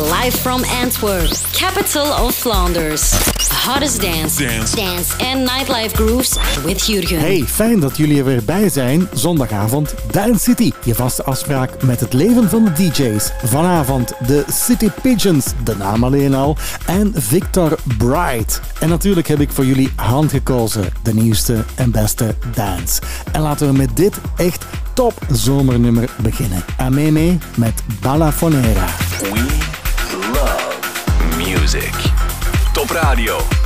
live from Antwerp, capital of Flanders. Hottest dance, Dance. dance and nightlife grooves with Jurgen. Hey, fijn dat jullie er weer bij zijn. Zondagavond Dance City. Je vaste afspraak met het leven van de DJ's. Vanavond de City Pigeons, de naam alleen al. En Victor Bright. En natuurlijk heb ik voor jullie handgekozen. De nieuwste en beste dance. En laten we met dit echt top zomernummer beginnen. Ameme met Balafonera. Top Radio.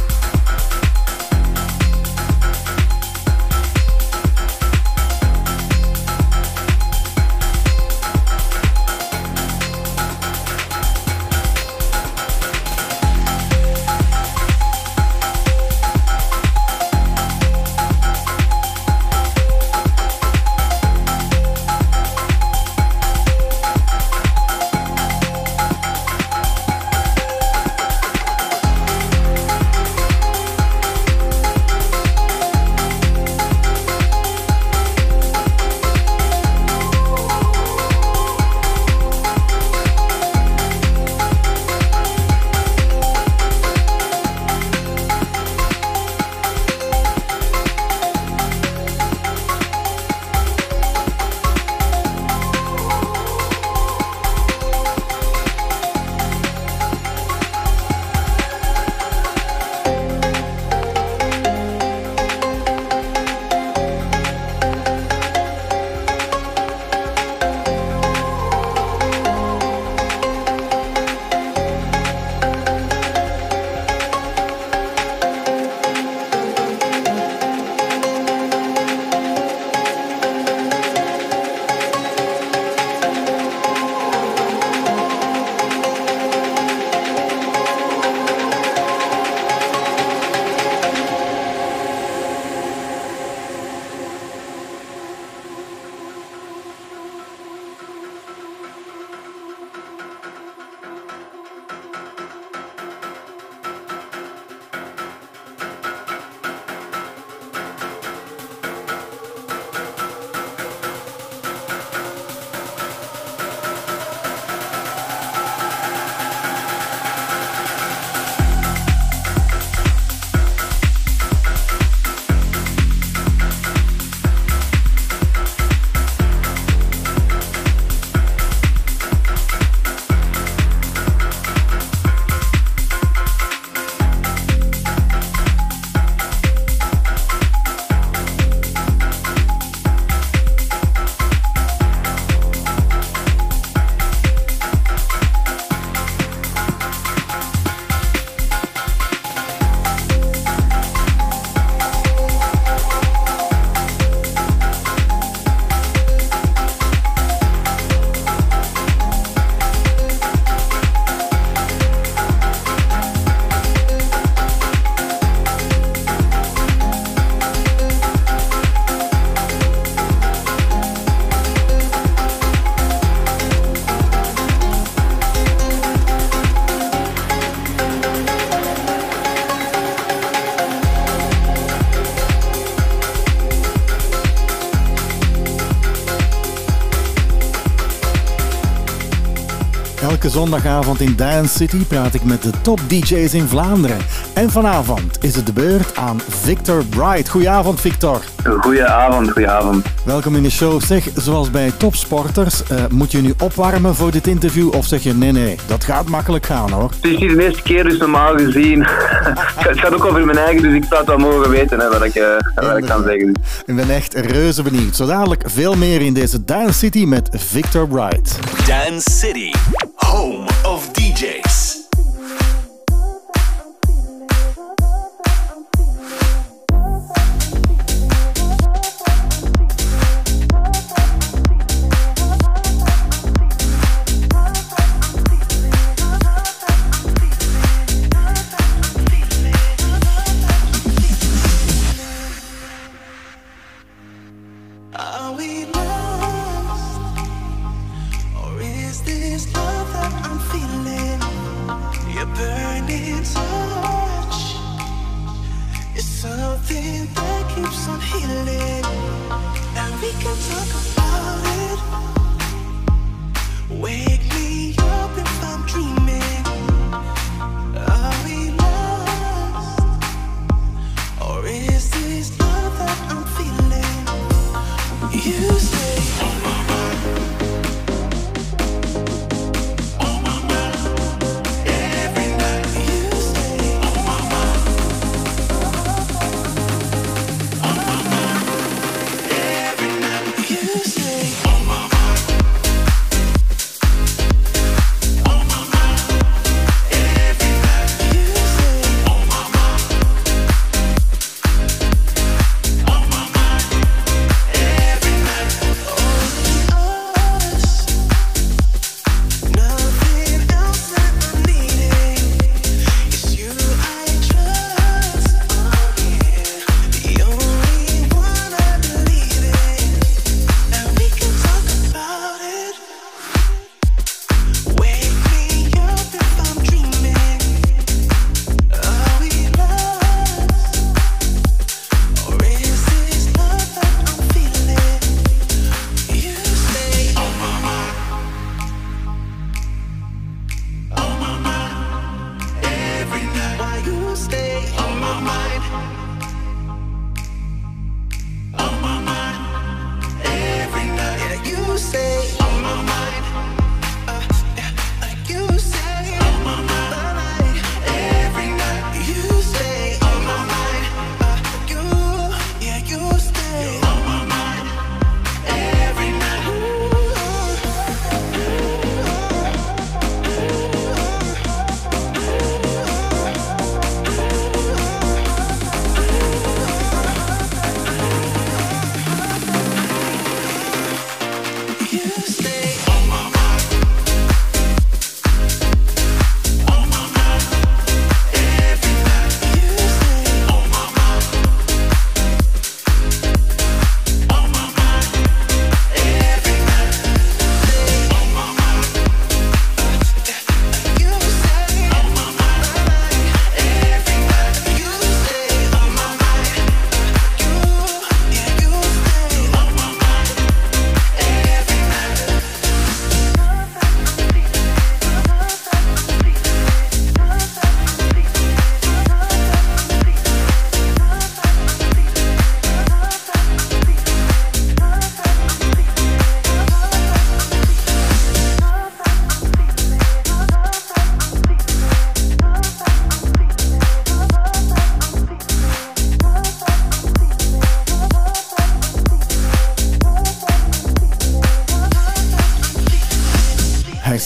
Elke zondagavond in Dance City praat ik met de top DJ's in Vlaanderen. En vanavond is het de beurt aan Victor Bright. Goedenavond, Victor. Goedenavond, goedenavond. Welkom in de show. Zeg, zoals bij topsporters, eh, moet je nu opwarmen voor dit interview? Of zeg je nee, nee, dat gaat makkelijk gaan hoor? Het is hier de eerste keer, dus normaal gezien. het gaat ook over mijn eigen, dus ik zou het wel mogen weten hè, wat, ik, eh, wat ik kan zeggen. Ik ben echt reuze benieuwd. Zo dadelijk veel meer in deze Dance City met Victor Bright. Dance City. Home of DJs.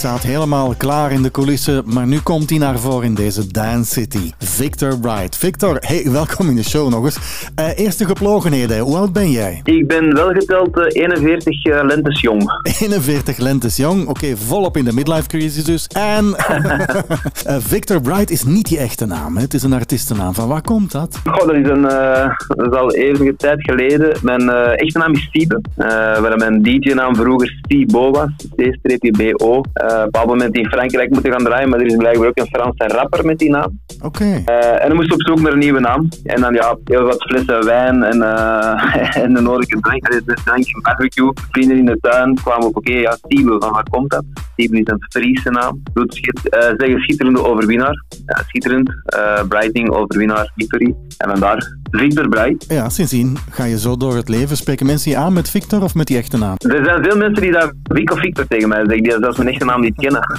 Staat helemaal klaar in de coulissen, maar nu komt hij naar voren in deze Dance City. Victor Bright. Victor, hey, welkom in de show nog eens. Uh, eerste geplogenheden, hoe oud ben jij? Ik ben wel geteld uh, 41 uh, lentes jong. 41 lentes jong, oké, volop in de midlife crisis dus. En Victor Bright is niet die echte naam, hè? het is een artiestennaam. Van waar komt dat? Oh, dat, is een, dat is al enige tijd geleden. Mijn echte naam is Stiebe, waar mijn DJ-naam vroeger Stibo was, C-B-O. Op een moment in Frankrijk moeten gaan draaien, maar er is blijkbaar ook een Franse rapper met die naam. Oké. Okay. Uh, en dan moest op zoek naar een nieuwe naam. En dan ja, heel wat flessen wijn en, uh, en de nodige drank. De drankje barbecue. Vrienden in de tuin kwamen op, oké, ja, Stiebel, van waar komt dat? Stiebel is een Friese naam. Doet uh, zeggen schitterende overwinnaar. Ja, schitterend. Brighting, overwinnaar, victory. En vandaar Victor Bright. Ja, sindsdien ga je zo door het leven. Spreken mensen je aan met Victor of met die echte naam? Er zijn veel mensen die daar Vic of Victor tegen mij zeggen, die zelfs mijn echte naam niet kennen.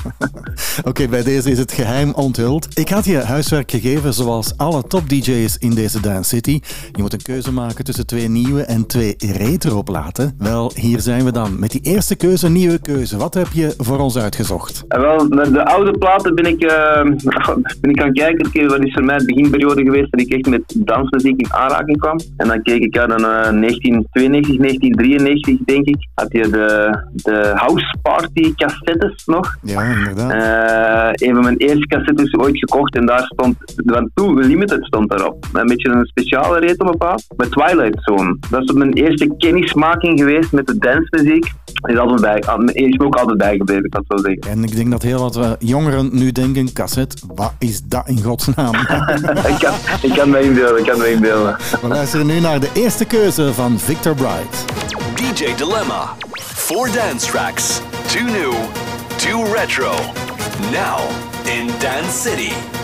Oké, okay, bij deze is het geheim onthuld. Ik had je huiswerk gegeven zoals alle top-DJ's in deze Dance City. Je moet een keuze maken tussen twee nieuwe en twee retro-platen. Wel, hier zijn we dan met die eerste keuze, nieuwe keuze. Wat heb je voor ons uitgezocht? Uh, wel, met de oude platen ben ik, uh, ben ik gaan kijken. Wat is voor mij de beginperiode geweest dat ik echt met dansmuziek in aanraking kwam. En dan keek ik, ja, dan uh, 1992, 1993 denk ik, had je de, de House Party cassettes nog. Ja, inderdaad. Uh, een van mijn eerste cassettes ooit gekocht en daar stond, van Too Limited stond daarop. Een beetje een speciale retro bepaald. Met Twilight Zone. Dat is mijn eerste kennismaking geweest met de dancemuziek. Is, altijd bij, is me ook altijd bijgebleven, ik kan zo zeggen. En ik denk dat heel wat uh, jongeren nu denken, cassette, wat is dat in godsnaam? ik, kan, ik kan me inbeelden, ik kan me inbeelden. We luisteren nu naar de eerste keuze van Victor Bright. DJ Dilemma. Four dance tracks. Two new, two retro. Now in Dance City.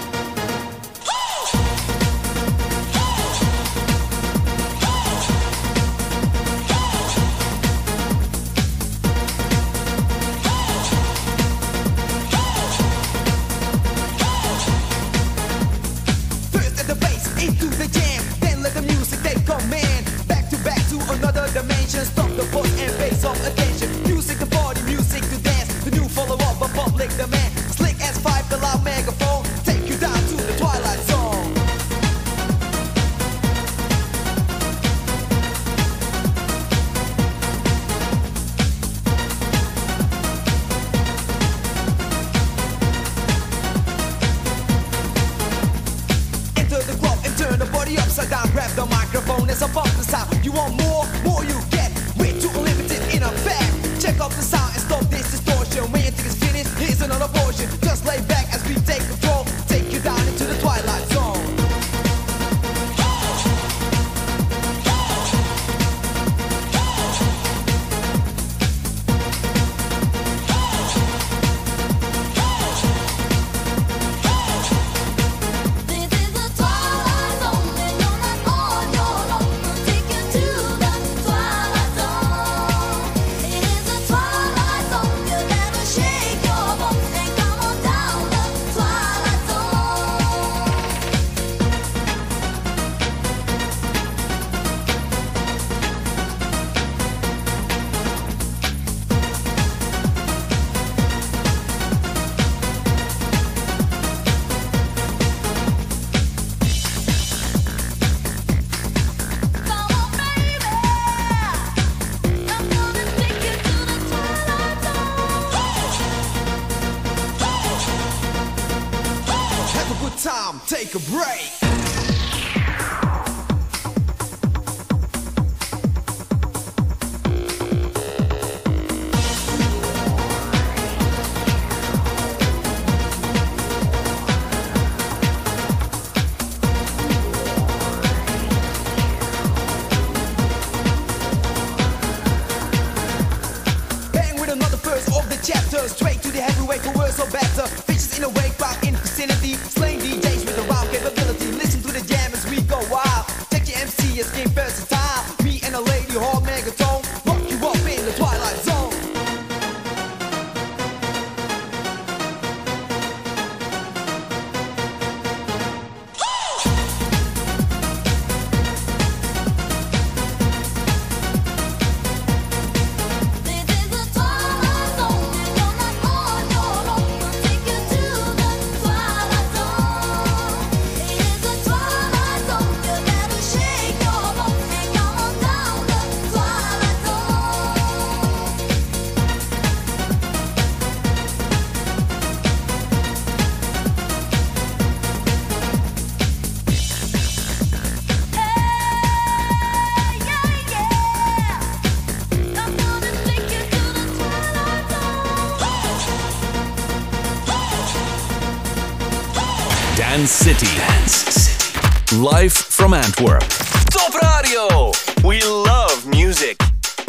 City. City. Live from Antwerp. Top Radio. We love music.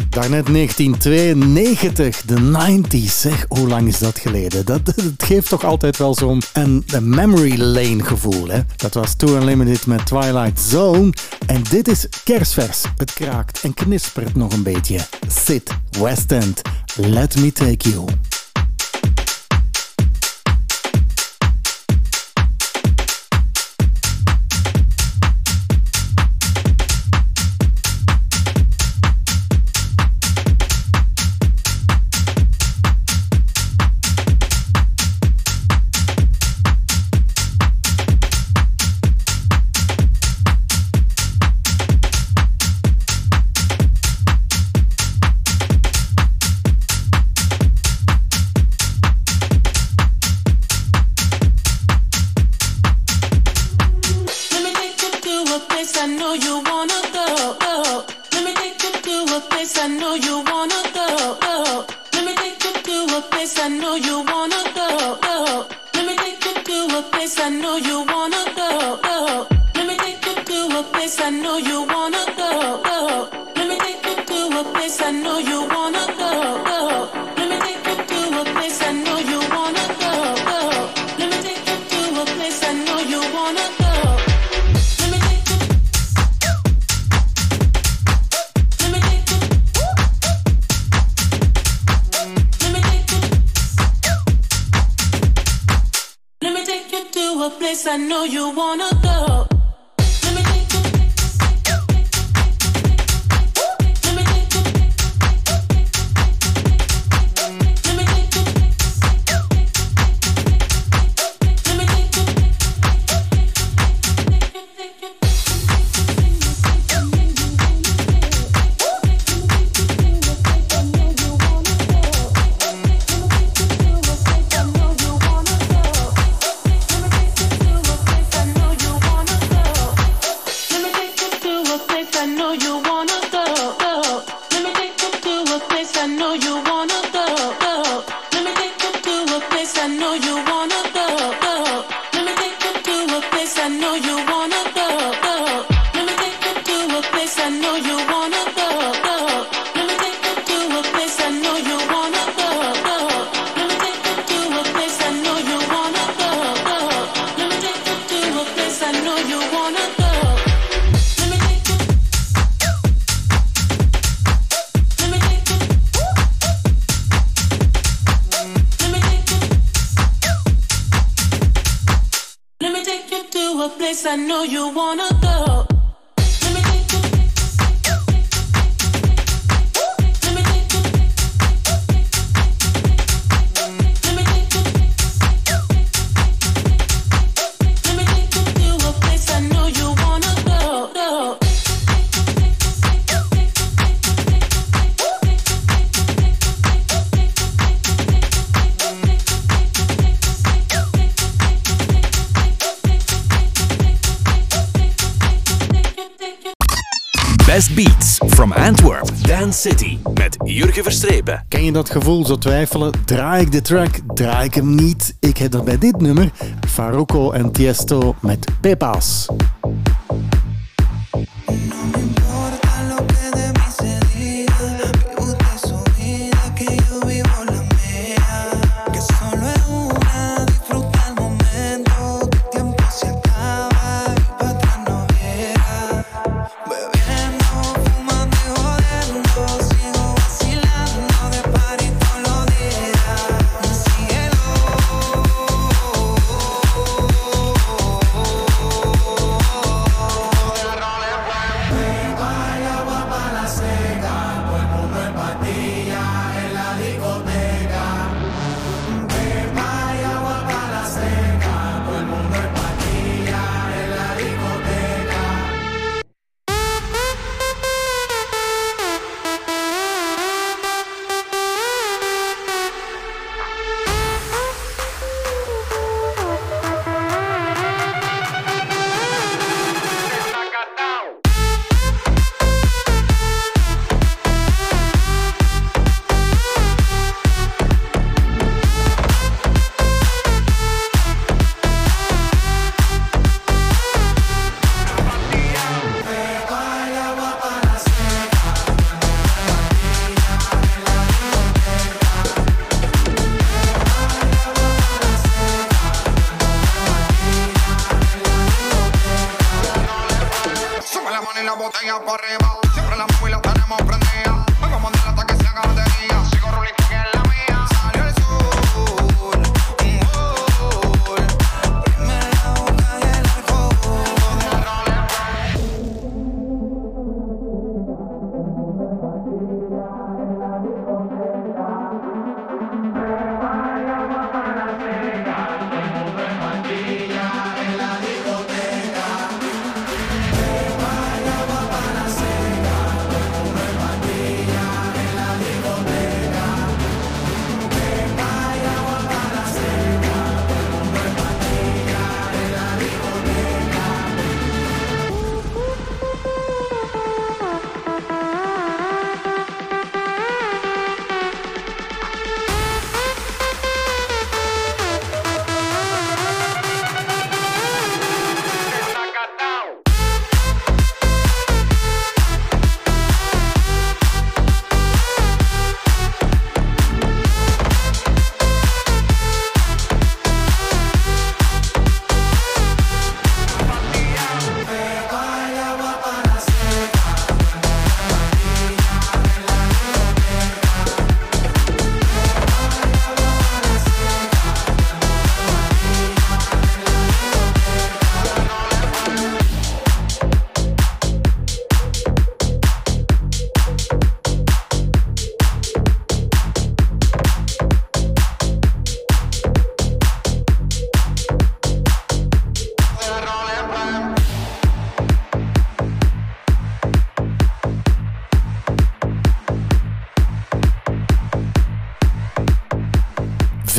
Daarnet 1992, de 90s. Zeg, hoe lang is dat geleden? Dat, geeft toch altijd wel zo'n een, memory lane gevoel. Hè? Dat was Tour Unlimited met Twilight Zone. En dit is kerstvers, Het kraakt en knispert nog een beetje. Sit West End. Let me take you. City met Jurgen Verstrepen. Ken je dat gevoel, zo twijfelen? Draai ik de track? Draai ik hem niet? Ik heb dat bij dit nummer. Faruko en Tiesto met Pepas.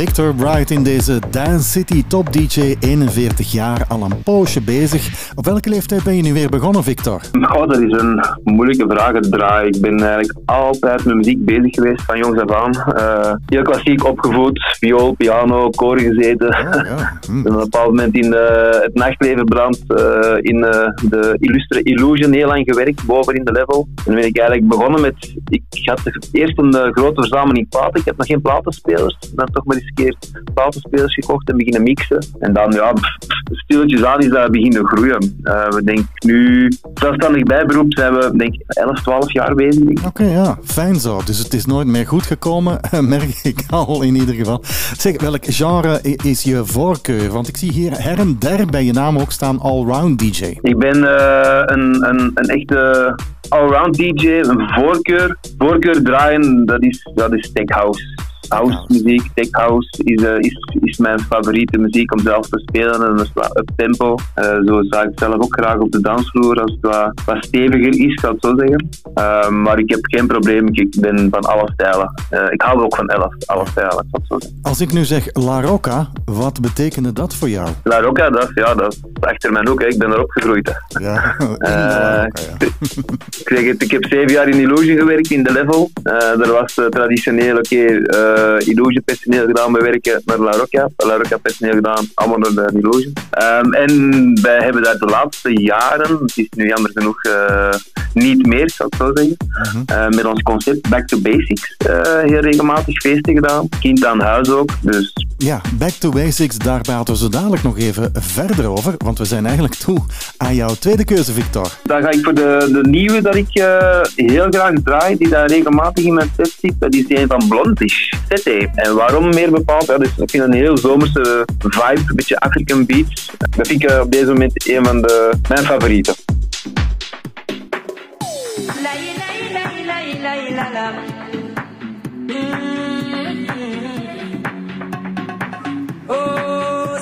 Victor Bright in deze Dance City Top DJ, 41 jaar, al een poosje bezig. Op welke leeftijd ben je nu weer begonnen, Victor? Oh, dat is een moeilijke vraag te draaien. Ik ben eigenlijk altijd met muziek bezig geweest, van jongs af aan. Eh, heel klassiek opgevoed, viool, piano, koor gezeten. ja. Hm. Op een bepaald moment in eh, het nachtleven brand eh, in eh, de illustre Illusion heel lang gewerkt, boven in de level. En ben ik eigenlijk begonnen met... Ik had eerst een grote verzameling platen. Ik had nog geen platenspelers. Dan toch maar eens een keer platenspelers gekocht en beginnen mixen. En dan, ja, stilletjes aan is dat beginnen groeien. Eh, we denken nu, zelfstandig bijberoep, zijn we denk ik 11, 12 jaar bezig. Oké, ja, fijn zo. Dus het is nooit meer goed gekomen, merk ik al in ieder geval. Zeg, welk genre is je voorkeur? Want ik zie hier her en der bij je naam ook staan allround DJ. Ik ben eh, een, een, een echte allround DJ, een voorkeur. Voorkeur draaien, dat is, dat is tech house. House muziek, tech house is, eh, is, is mijn favoriete muziek om zelf te spelen. En dat is wat up tempo. Eh, zo sta ik zelf ook graag op de dansvloer als het wat, wat steviger is, zou ik zo zeggen. Eh, maar ik heb geen probleem, ik ben van alle stijlen. Ik hou ook van alle, alle stijlen, zou ik zo zeggen. Als ik nu zeg La Rocca, wat betekende dat voor jou? La Rocca, dat, is- ja, dat is achter mijn hoek, hè. ik ben erop gegroeid. Hè. Ja, ja. ik, zeg het, ik heb zeven jaar in Illusion gewerkt, in de level. Er was traditioneel, oké, eh, Illusion personeel gedaan bij werken naar La Rocca. La Rocca personeel gedaan, allemaal naar de Illusion. Ehm, en wij hebben daar de laatste jaren, het is nu jammer genoeg eh, niet meer, zou ik zo zeggen, eh, met ons concept Back to Basics eh, heel regelmatig feesten gedaan. Kind aan huis ook, dus Ja, back to basics, daar praten we zo dadelijk nog even verder over, want we zijn eigenlijk toe aan jouw tweede keuze, Victor. Dan ga ik voor de, de nieuwe dat ik eh, heel graag draai, die daar regelmatig in mijn set zit. Dat is een van Blondish, En waarom meer bepaald? Ja, dus ik vind een heel zomerse vibe, een beetje African beats. Dat vind ik eh, op deze moment een van de, mijn favorieten. Oh,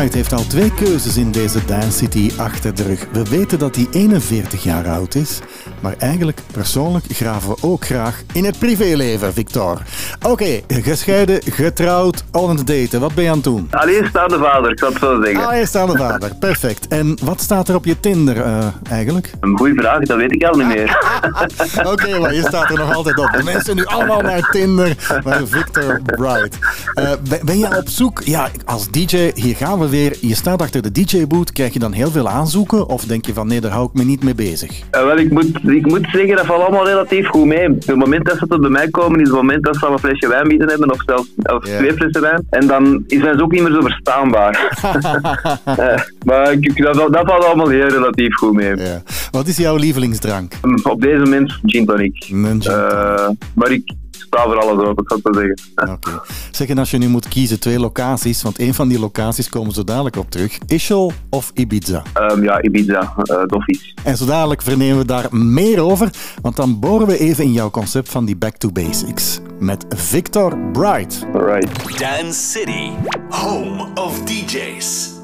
Wright heeft al twee keuzes in deze Dance City achter de rug. We weten dat hij 41 jaar oud is, maar eigenlijk persoonlijk graven we ook graag in het privéleven, Victor. Oké, gescheiden, getrouwd, on het daten. Wat ben je aan het doen? Alleenstaande vader, ik zal het zo zeggen. Alleenstaande vader, perfect. En wat staat er op je Tinder eh, eigenlijk? Een goede vraag, dat weet ik al niet meer. Oké, maar je staat er nog altijd op. De mensen nu allemaal naar Tinder, naar Victor Bright. Eh, ben, je op zoek? Ja, als DJ, hier gaan we weer. Je staat achter de DJ-boot. Krijg je dan heel veel aanzoeken? Of denk je van nee, daar hou ik me niet mee bezig? Eh, wel, ik moet, ik moet zeggen, dat valt allemaal relatief goed mee. Het moment dat ze tot bij mij komen, is het moment dat ze al flesje wijn bieden hebben, of zelfs of twee flessen wijn. En dan zijn ze ook niet meer zo verstaanbaar. Eh, maar ik, dat, dat valt allemaal heel relatief goed mee. Ja. Wat is jouw lievelingsdrank? Op deze moment gin tonic. Eh, maar ik sta voor alles open, het zo zeggen. Oké. Zeg, en als je nu moet kiezen twee locaties, want een van die locaties komen zo dadelijk op terug. Ischel of Ibiza? Ehm, ja, Ibiza, uh, Doffies. En zo dadelijk vernemen we daar meer over, want dan boren we even in jouw concept van die Back to Basics. Met Victor Bright. Alright. Dance City, home of DJs.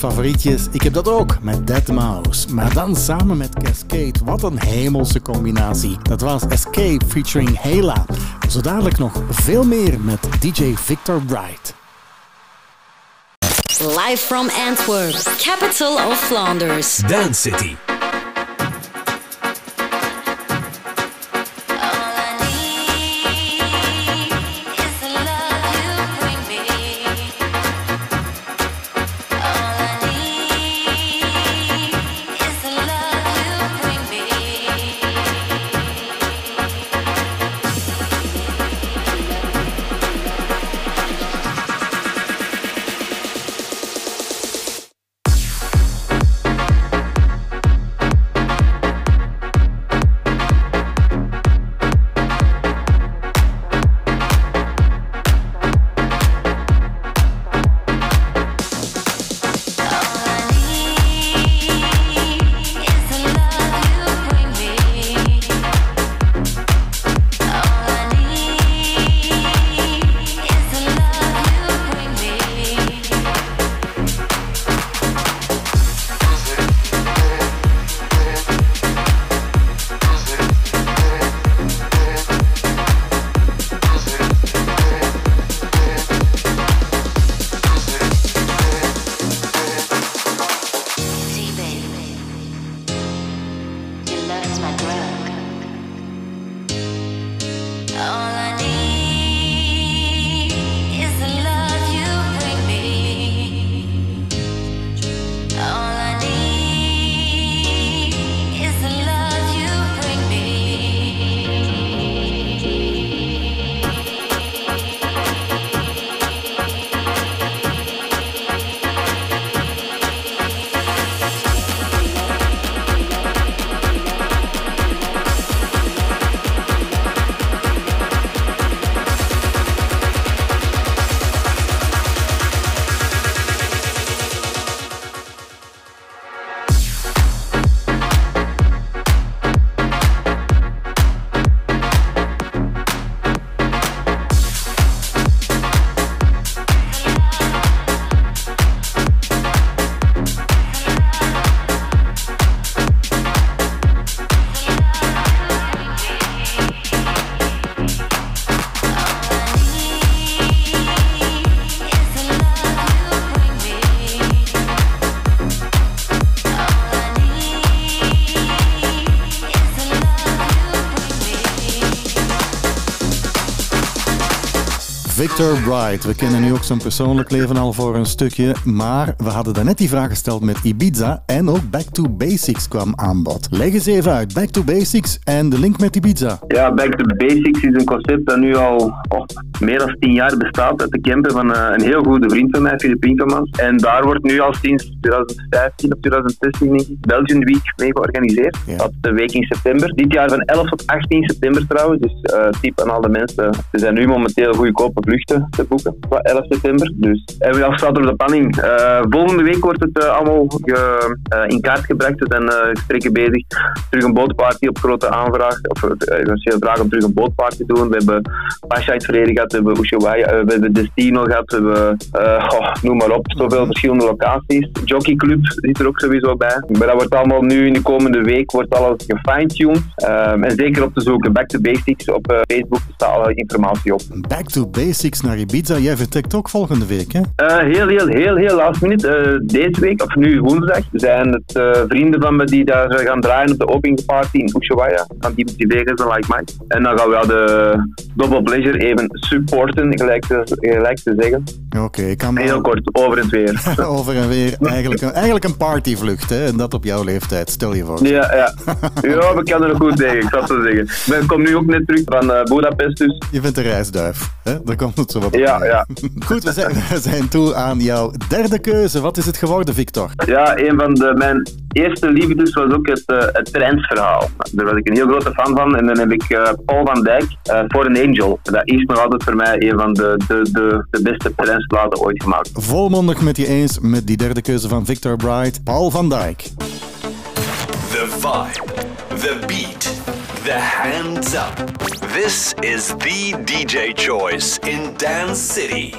Favorietjes. Ik heb dat ook met Dead Mouse. Maar dan samen met Cascade. Wat een hemelse combinatie. Dat was Escape featuring Hela. Zo dadelijk nog veel meer met DJ Victor Bright. Live from Antwerp, capital of Flanders. Dance City. Victor Bright. We kennen nu ook zijn persoonlijk leven al voor een stukje, maar we hadden daarnet die vraag gesteld met Ibiza en ook Back to Basics kwam aan bod. Leg eens even uit, Back to Basics en de link met Ibiza. Ja, Back to Basics is een concept dat nu al oh, meer dan tien jaar bestaat uit de camper van eh, een heel goede vriend van mij, Filip Winkelmans. En daar wordt nu al sinds 2015 of 2016 denk ik, Belgian Week mee georganiseerd. Dat is de week in september. Dit jaar van 11 tot 18 september trouwens. Dus eh tip aan al de mensen. Er zijn nu momenteel goedkope vluchten te boeken voor 11 september. Dus en we staat op de planning. Eh, volgende week wordt het eh, allemaal ge- in kaart gebracht. We zijn gesprekken bezig. Terug een bootparty op grote aanvraag. Of veel vragen om terug een bootparty te doen. We hebben Pasha in het verleden gehad. We hebben Ushuaia. we hebben Destino gehad. We hebben, oh, noem maar op, zoveel verschillende locaties. Jockey Club zit er ook sowieso bij. Maar dat wordt allemaal nu in de komende week wordt alles gefine-tuned. Ehm, en zeker op te zoeken. Back to Basics op eh, Facebook staat alle informatie op. Back to Basics naar Ibiza. Jij vertrekt ook volgende week, hè? Eh, heel, heel, heel, heel last minute. Eh, deze week, of nu woensdag, zijn het vrienden van me die daar gaan draaien op de openingsparty in Ushuaia. Van Dimitri Vegas en Like Mike. En dan gaan we de Double Pleasure even supporten, gelijk te, gelijk te zeggen. Oké, ik kan me Heel kort, over en weer. over en weer eigenlijk een, eigenlijk een partyvlucht, hè? En dat op jouw leeftijd, stel je voor. Ja, ja. Ja, we kunnen er goed tegen, ik zal het zeggen. Ik kom nu ook net terug van eh Budapest, dus Je bent een reisduif, hè? Daar komt het zo wat op. ja, ja. Goed, we zijn, we zijn toe aan jouw derde keuze. Wat is het geworden, Victor? Ja, een van de, mijn eerste liefdes was ook het, eh het trendsverhaal. Daar was ik een heel grote fan van. En dan heb ik eh, Paul van Dijk eh For an Angel. Dat is nog altijd voor mij een van de, de, de, de beste trendsplaten ooit gemaakt. Volmondig met je eens met die derde keuze van Victor Bright, Paul van Dijk. The vibe, the beat, the hands up. This is the DJ choice in Dance City.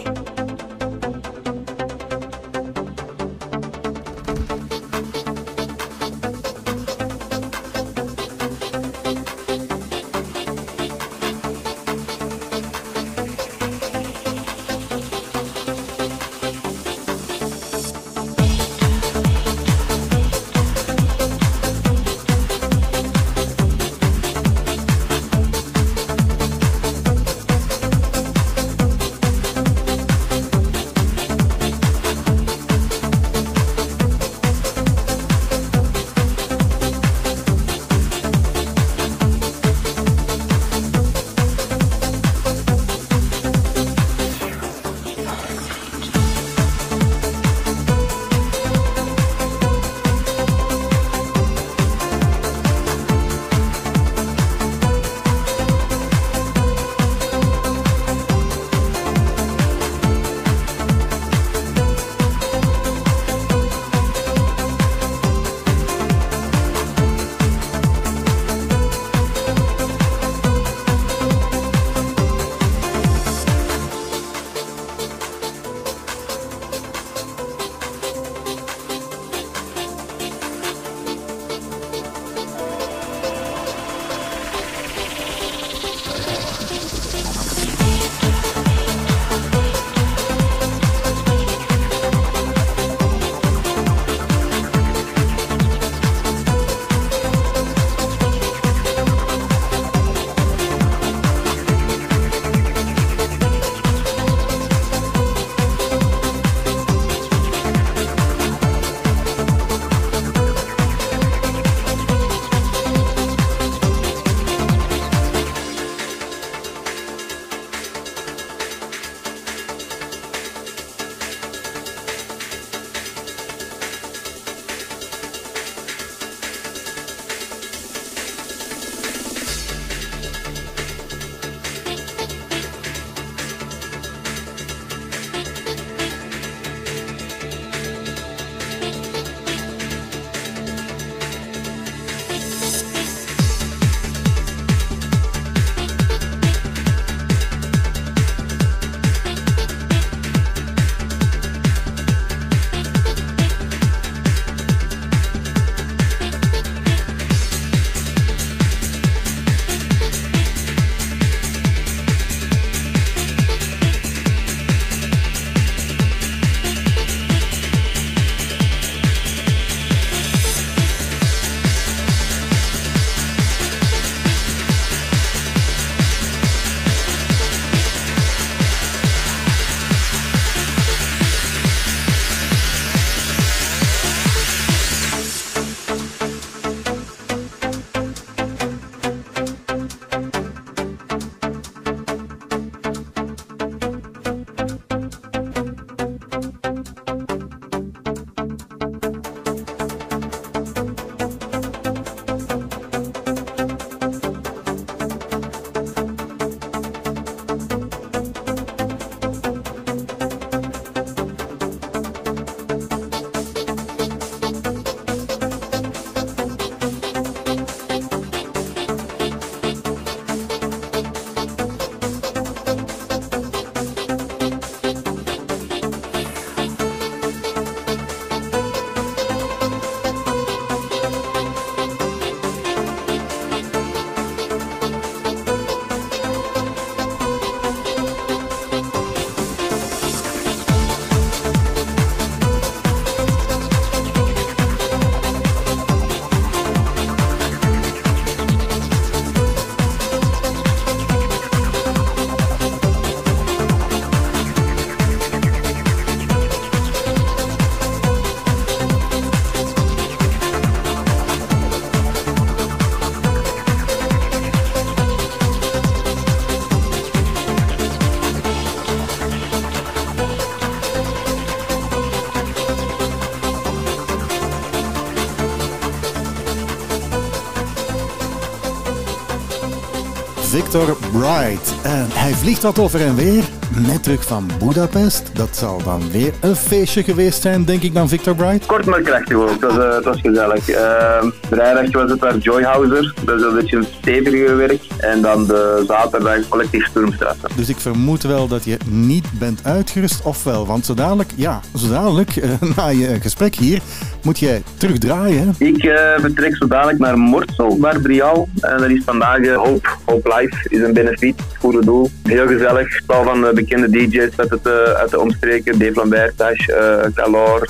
En hij vliegt wat over en weer, net terug van Budapest. Dat zal dan weer een feestje geweest zijn, denk ik dan, Victor Bright. Kort maar krachtig ook, dat was, eh, was gezellig. Uh, vrijdag was het daar Joyhouser, dat is een beetje een steviger werk. En dan de zaterdag collectief Sturmstrasse. Dus ik vermoed wel dat je niet bent uitgerust, ofwel. Want zo dadelijk, ja, zo dadelijk, eh, na je gesprek hier, moet jij terugdraaien. Ik eh, vertrek zo dadelijk naar Mortsel, naar Brial. En dat is vandaag eh, Hope, Hope Life, is een benefiet, goede doel. Heel gezellig, tal van eh, bekende DJ's uit, het, eh, uit de omstreken. Dave Lambert, Tash, eh Calor,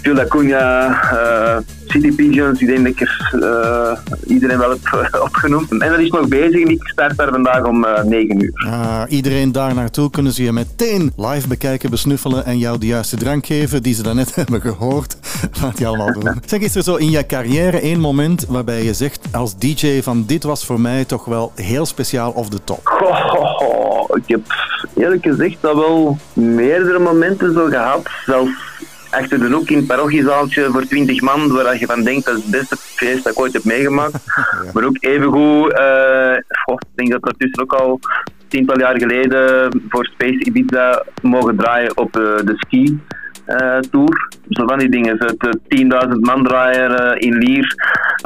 Phil Acuna, eh, City Pigeons. Ik denk dat ik er iedereen wel heb opgenoemd. En dat is nog bezig ik start daar vandaag om eh 9 uur. Ah, iedereen daar naartoe kunnen ze je meteen live bekijken, besnuffelen en jou de juiste drank geven die ze daarnet hebben gehoord. Wat die allemaal doen. Zeg, is er zo in je carrière één moment waarbij je zegt als DJ van dit was voor mij toch wel heel speciaal of de top? Goh, ik heb eerlijk gezegd dat wel meerdere momenten zo gehad. Zelfs achter de hoek in het parochiezaaltje voor 20 man, waar je van denkt dat is het beste feest dat ik ooit heb meegemaakt. Maar ook evengoed, goh, ik denk dat dat tussen ook al tiental jaar geleden voor Space Ibiza mogen draaien op eh, de ski. eh, tour. Zo van die dingen. Het eh, 10.000 man draaier eh, in Lier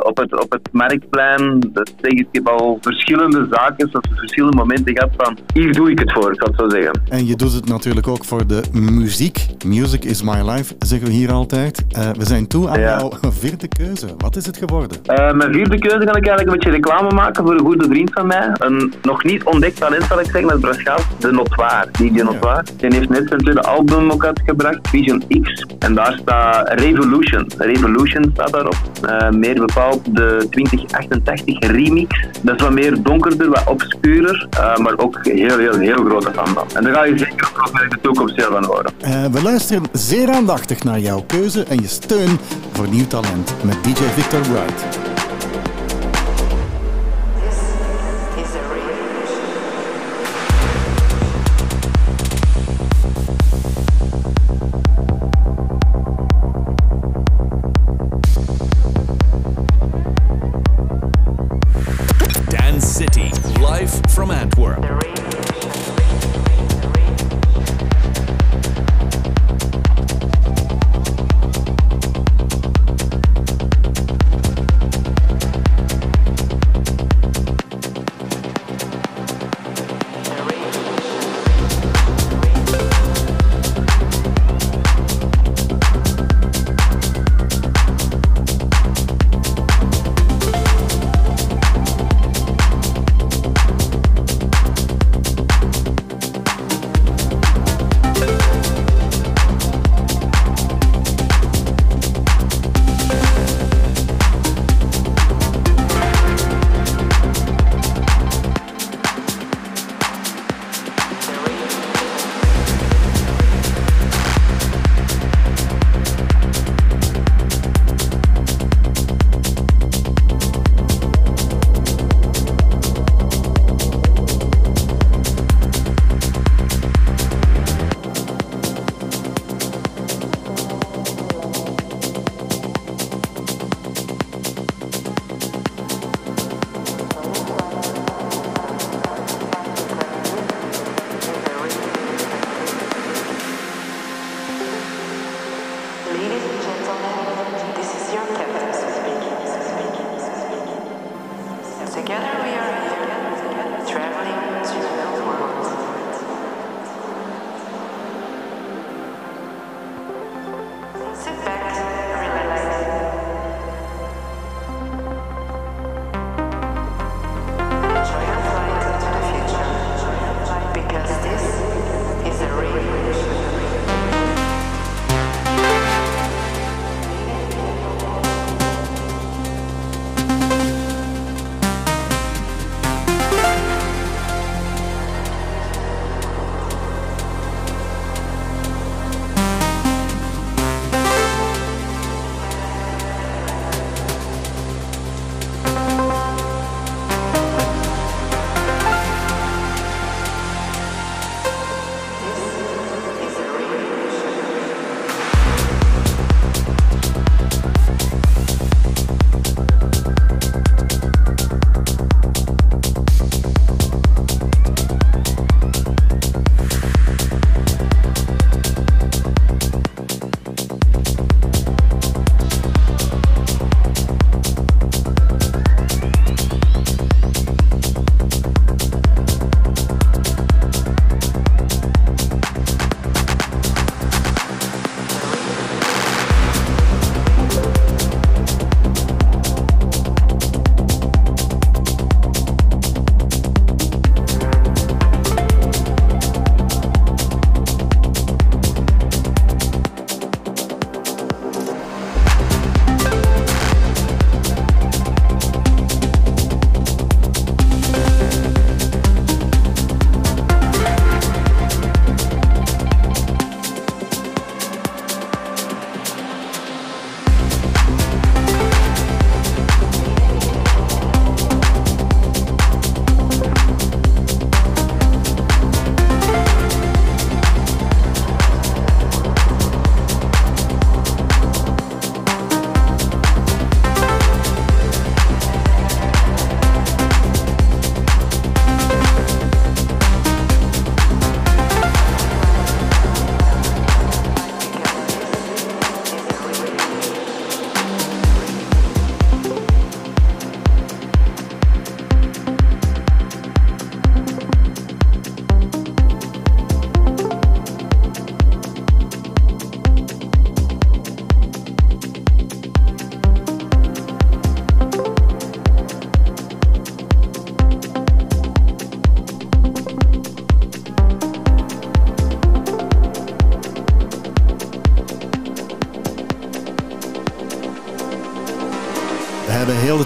op het, op het marktplein. Dat zeg ik, heb al verschillende zaken, zoals verschillende momenten gehad van hier doe ik het voor, ik zal het zo zeggen. En je doet het natuurlijk ook voor de muziek. Music is my life, zeggen we hier altijd. Eh, we zijn toe aan Ja. jouw vierde keuze. Wat is het geworden? Eh, mijn vierde keuze kan ik eigenlijk een beetje reclame maken voor een goede vriend van mij. Een nog niet ontdekt talent zal ik zeggen, dat Braschaat, de Notoire, DJ Notoire. Die heeft net zijn tweede album ook uitgebracht, Vision X. En daar staat Revolution. Revolution staat daarop. Eh, meer bepaald de 2088 remix. Dat is wat meer donkerder, wat obscurer, eh, maar ook heel, heel, heel grote van. En daar ga je zeker ook nog in de toekomst heel van horen. Eh, we luisteren zeer aandachtig naar jouw keuze en je steun voor nieuw talent met DJ Victor Wright.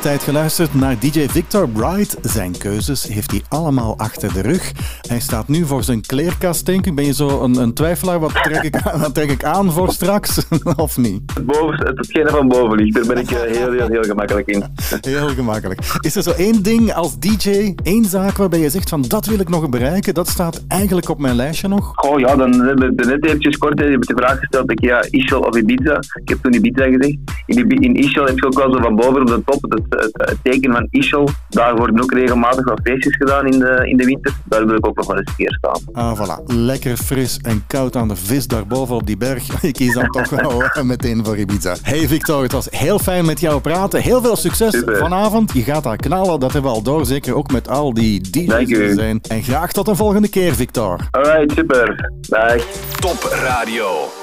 Tijd geluisterd naar DJ Victor Bright. Zijn keuzes heeft hij allemaal achter de rug. Hij staat nu voor zijn kleerkast, denk ik. Ben je zo een, een twijfelaar? Wat trek, ik aan, wat trek ik aan voor straks? of niet? Het, boven, het, hetgene van boven ligt, daar ben ik eh, heel, heel, heel gemakkelijk in. Heel gemakkelijk. Is er zo één ding als DJ, één zaak waarbij je zegt van dat wil ik nog bereiken? Dat staat eigenlijk op mijn lijstje nog. Oh ja, dan hebben we net eventjes kort je hebt de vraag gesteld, ik, ja, Ischel of Ibiza. Ik heb toen Ibiza gezegd. In, in Ischel heb je ook wel zo van boven op de top het, het, het teken van Ischel. Daar worden ook regelmatig wat feestjes gedaan in de, in de winter. Daar wil ik ook nog wel eens een keer staan. Ah, voilà. Lekker fris en koud aan de vis daarboven op die berg. Ik kies dan toch wel meteen voor Ibiza. Hey Victor, het was heel fijn met jou praten. Heel veel succes Super. vanavond. Je gaat daar knallen, dat hebben we al door. Zeker ook met al die DJ's die er zijn. En graag tot een volgende keer, Victor. Alright, super. Dag. Top Radio.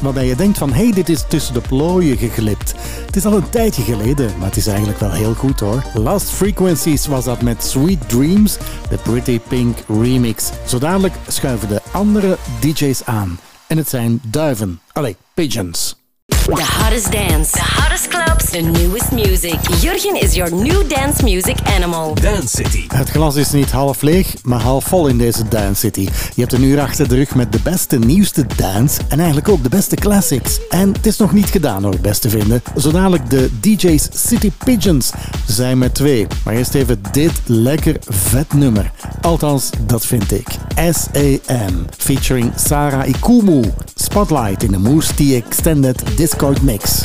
Waarbij je denkt van, hé, hey, dit is tussen de plooien geglipt. Het is al een tijdje geleden, maar het is eigenlijk wel heel goed hoor. Last Frequencies was dat met Sweet Dreams, de Pretty Pink remix. Zo dadelijk schuiven de andere DJ's aan. En het zijn duiven. Allee, pigeons. The hottest dance, the newest music. Jurgen is your new dance music animal. Dance City. Het glas is niet half leeg, maar half vol in deze Dance City. Je hebt een uur achter de rug met de beste, nieuwste dance en eigenlijk ook de beste classics. En het is nog niet gedaan hoor, best te vinden. Zo dadelijk de DJ's City Pigeons. Zijn met twee, maar eerst even dit lekker vet nummer. Althans, dat vind ik. S.A.M. featuring Sarah Ikumu. Spotlight in de Moose T Extended Discord Mix.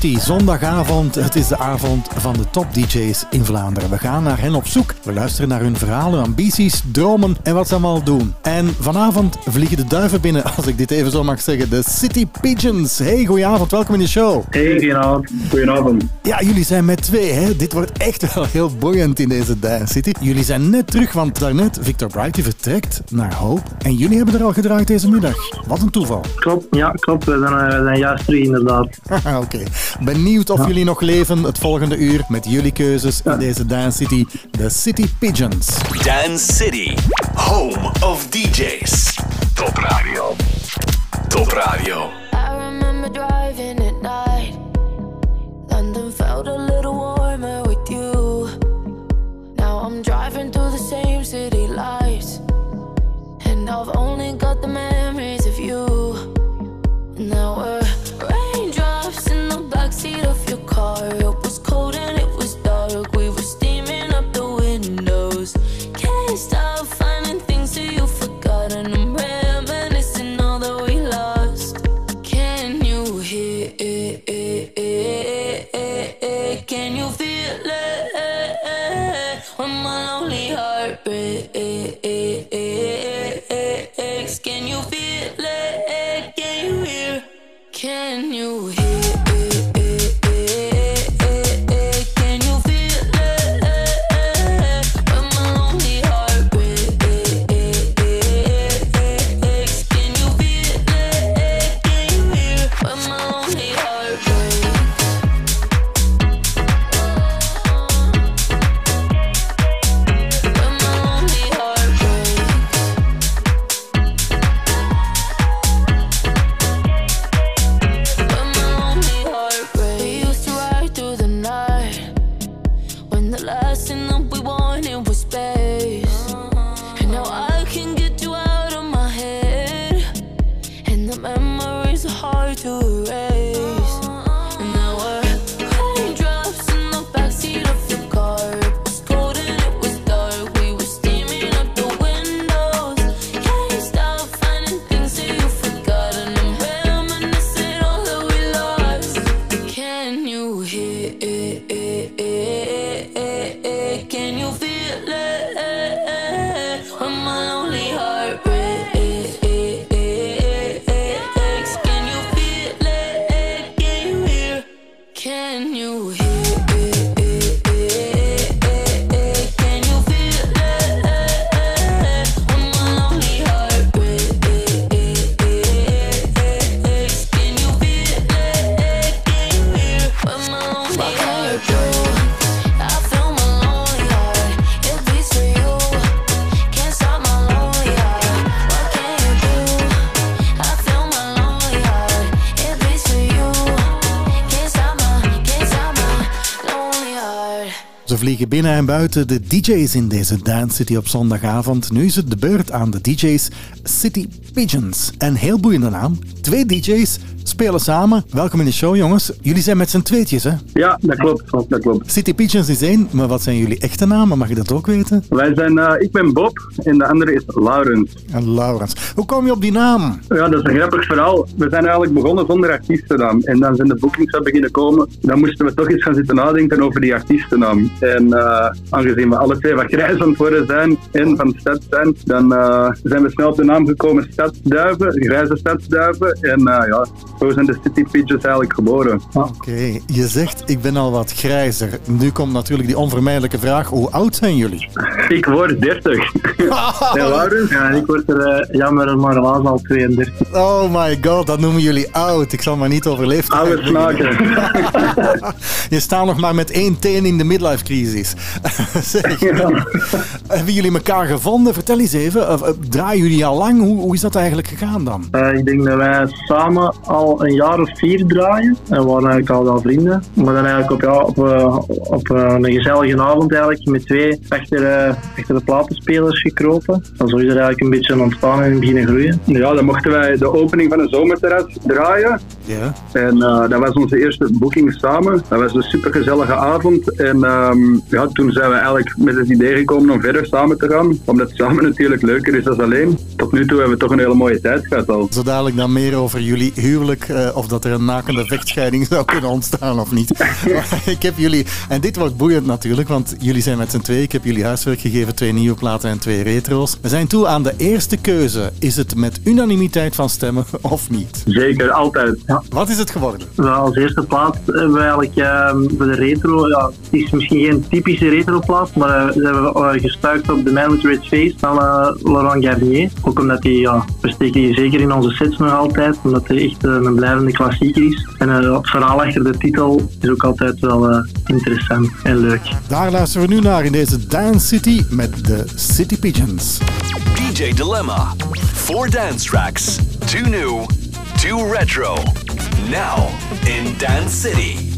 Zondagavond. Het is de avond van de top DJ's in Vlaanderen. We gaan naar hen op zoek. We luisteren naar hun verhalen, ambities, dromen en wat ze allemaal doen. En vanavond vliegen de duiven binnen, als ik dit even zo mag zeggen. De City Pigeons. Hey, goedenavond, welkom in de show. Hey, goedenavond. Goedenavond. Ja, jullie zijn met twee, hè? Dit wordt echt wel heel boeiend in deze Dance City. Jullie zijn net terug, want daarnet Victor Bright die vertrekt naar Hope. En jullie hebben er al gedraaid deze middag. Wat een toeval. Klopt, ja, klopt. We zijn, eh, we zijn juist terug, inderdaad. Oké. Benieuwd of jullie nog leven het volgende uur met jullie keuzes in deze Dance City. De City Pigeons. Dance City, home of DJs. Top Radio. Top Radio. Buiten de DJ's in deze Dance City op zondagavond. Nu is het de beurt aan de DJ's City Pigeons. Een heel boeiende naam. Twee DJ's spelen samen. Welkom in de show, jongens. Jullie zijn met z'n tweetjes, hè? Ja, dat klopt. Dat klopt. City Pigeons is één, maar wat zijn jullie echte namen? Mag je dat ook weten? Wij zijn, eh, ik ben Bob en de andere is Laurens. En Laurens. Hoe kom je op die naam? Ja, dat is een grappig verhaal. We zijn eigenlijk begonnen zonder artiestennaam. En dan zijn de boekings aan beginnen komen. Dan moesten we toch eens gaan zitten nadenken over die artiestennaam. En eh, aangezien we alle twee wat grijs aan het worden zijn en van de stad zijn, dan eh, zijn we snel op de naam gekomen Stadsduiven, grijze Stadsduiven. En eh, ja, zo zijn de City Pigeons eigenlijk geboren. Oké, je zegt ik ben al wat grijzer. Nu komt natuurlijk die onvermijdelijke vraag, hoe oud zijn jullie? Ik word 30. en Laurens? Ja, ik word er uh, jammer maar helaas al 32. Oh my god, dat noemen jullie oud. Ik zal maar niet over leeftijd Oude. Je staat nog maar met één teen in de midlife crisis. zeg, hebben jullie elkaar gevonden? Vertel eens even. Eh, draaien jullie al lang? Hoe, hoe is dat eigenlijk gegaan dan? Uh, ik denk dat wij samen al een jaar of vier draaien. En we waren eigenlijk al wel vrienden. Maar dan eigenlijk op, ja, op, uh, op een gezellige avond eigenlijk met twee achter, achter de platenspelers gekropen. En zo is er eigenlijk een beetje ontstaan en beginnen groeien. Ja, dan mochten wij de opening van een zomerterras draaien. Ja. En dat was onze eerste boeking samen. Dat was een supergezellige avond. En um, ja, toen zijn we eigenlijk met het idee gekomen om verder samen te gaan. Omdat samen natuurlijk leuker is dan alleen. Tot nu toe hebben we toch een hele mooie tijd gehad al. Zo dadelijk dan meer over jullie huwelijk eh, of dat er een nakende vechtscheiding zou kunnen ontstaan of niet. Ik heb jullie, en dit wordt boeiend natuurlijk, want jullie zijn met z'n twee. Ik heb jullie huiswerk gegeven, twee nieuwe platen en twee retro's. We zijn toe aan de eerste keuze. Is het met unanimiteit van stemmen of niet? Zeker, altijd. Ja. Wat is het geworden? Wel, als eerste plaats hebben we eigenlijk ehm, voor de retro, ja, het is misschien geen typische retro-plaat, maar eh, we hebben uh, gestuikt op The Man with Red Face van eh, Laurent Garnier. Ook omdat hij, ja, we steken die zeker in onze sets nog altijd, omdat hij echt eh, een blijvende klassieker is. En eh, het verhaal achter de titel is ook altijd wel eh, interessant en leuk. Daar luisteren we nu naar in deze Dance City met de City Pigeons. DJ Dilemma. Four dance tracks. Two new, two retro. Now in Dance City.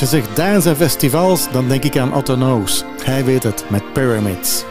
Als je zegt dance en festivals, dan denk ik aan Otto Knows. Hij weet het, met Pyramids.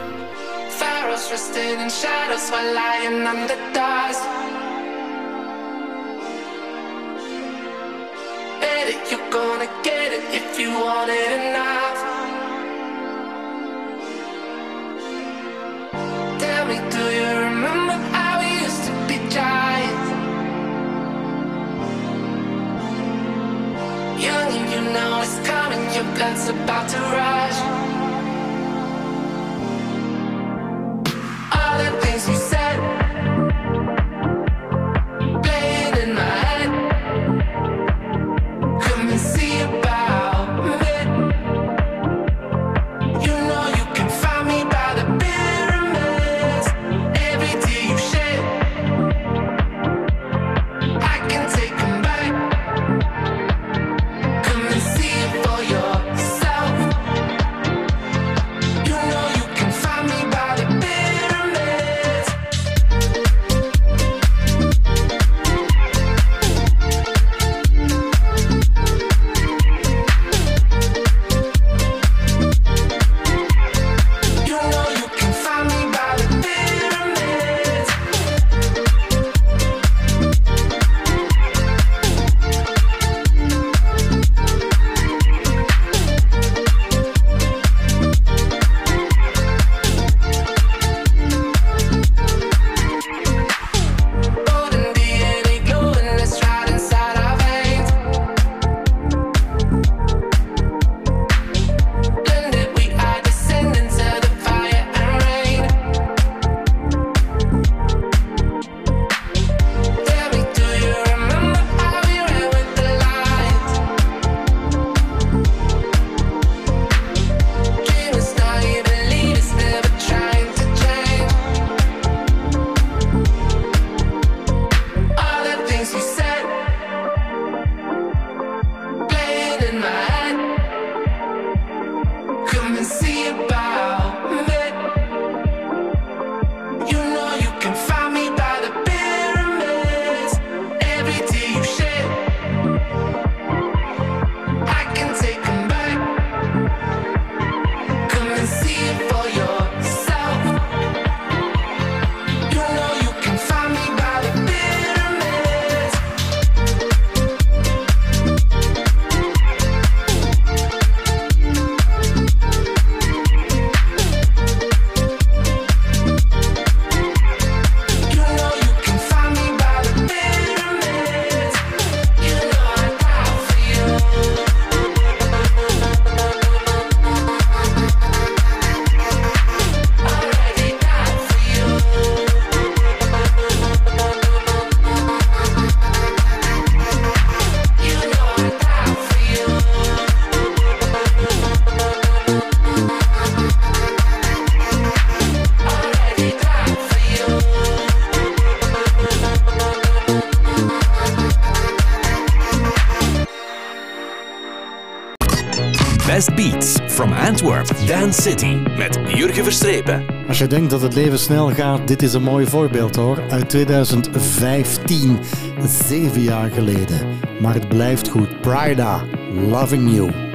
Als je denkt dat het leven snel gaat, dit is een mooi voorbeeld hoor. Uit 2015, zeven jaar geleden. Maar het blijft goed. Prida, Loving You.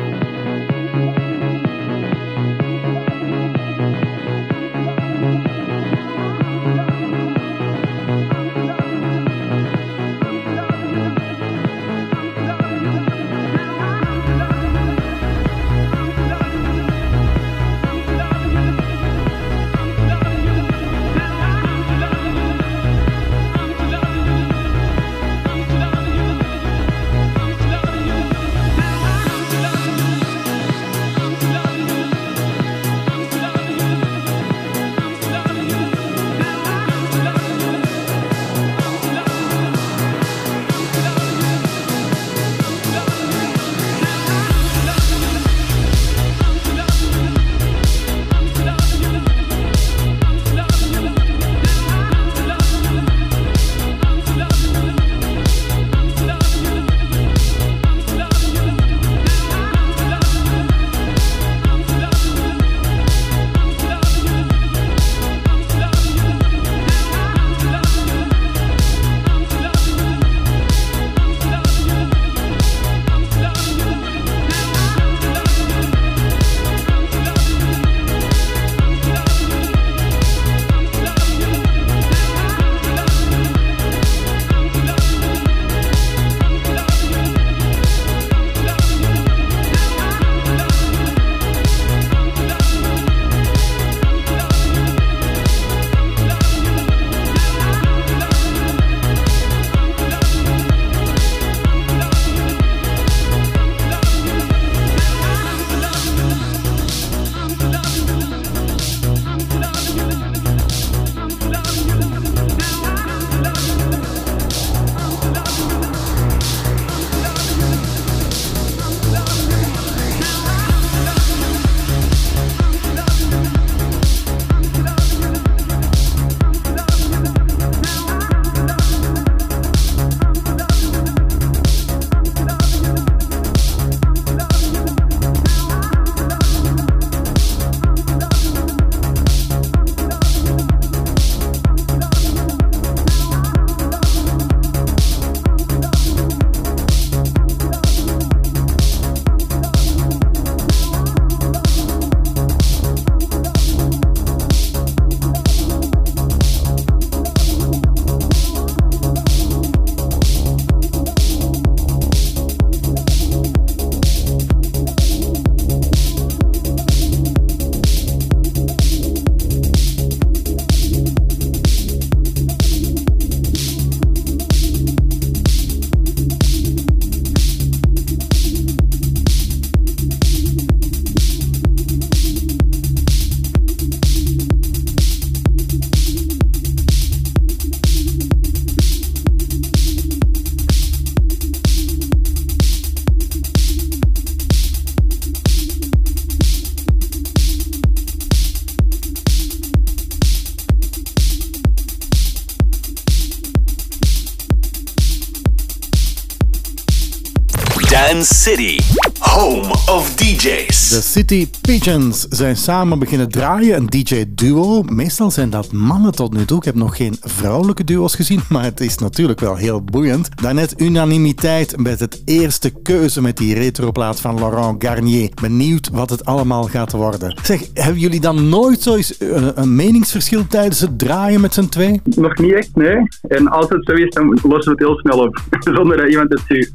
City, home of DJs. De City Pigeons zijn samen beginnen draaien, een DJ-duo. Meestal zijn dat mannen tot nu toe. Ik heb nog geen vrouwelijke duo's gezien, maar het is natuurlijk wel heel boeiend. Daarnet unanimiteit met het eerste keuze met die retroplaat van Laurent Garnier. Benieuwd wat het allemaal gaat worden. Zeg, hebben jullie dan nooit zo eens een, een meningsverschil tijdens het draaien met z'n twee? Nog niet echt, nee. En als het zo is, dan lossen we het heel snel op. Zonder dat iemand het ziet.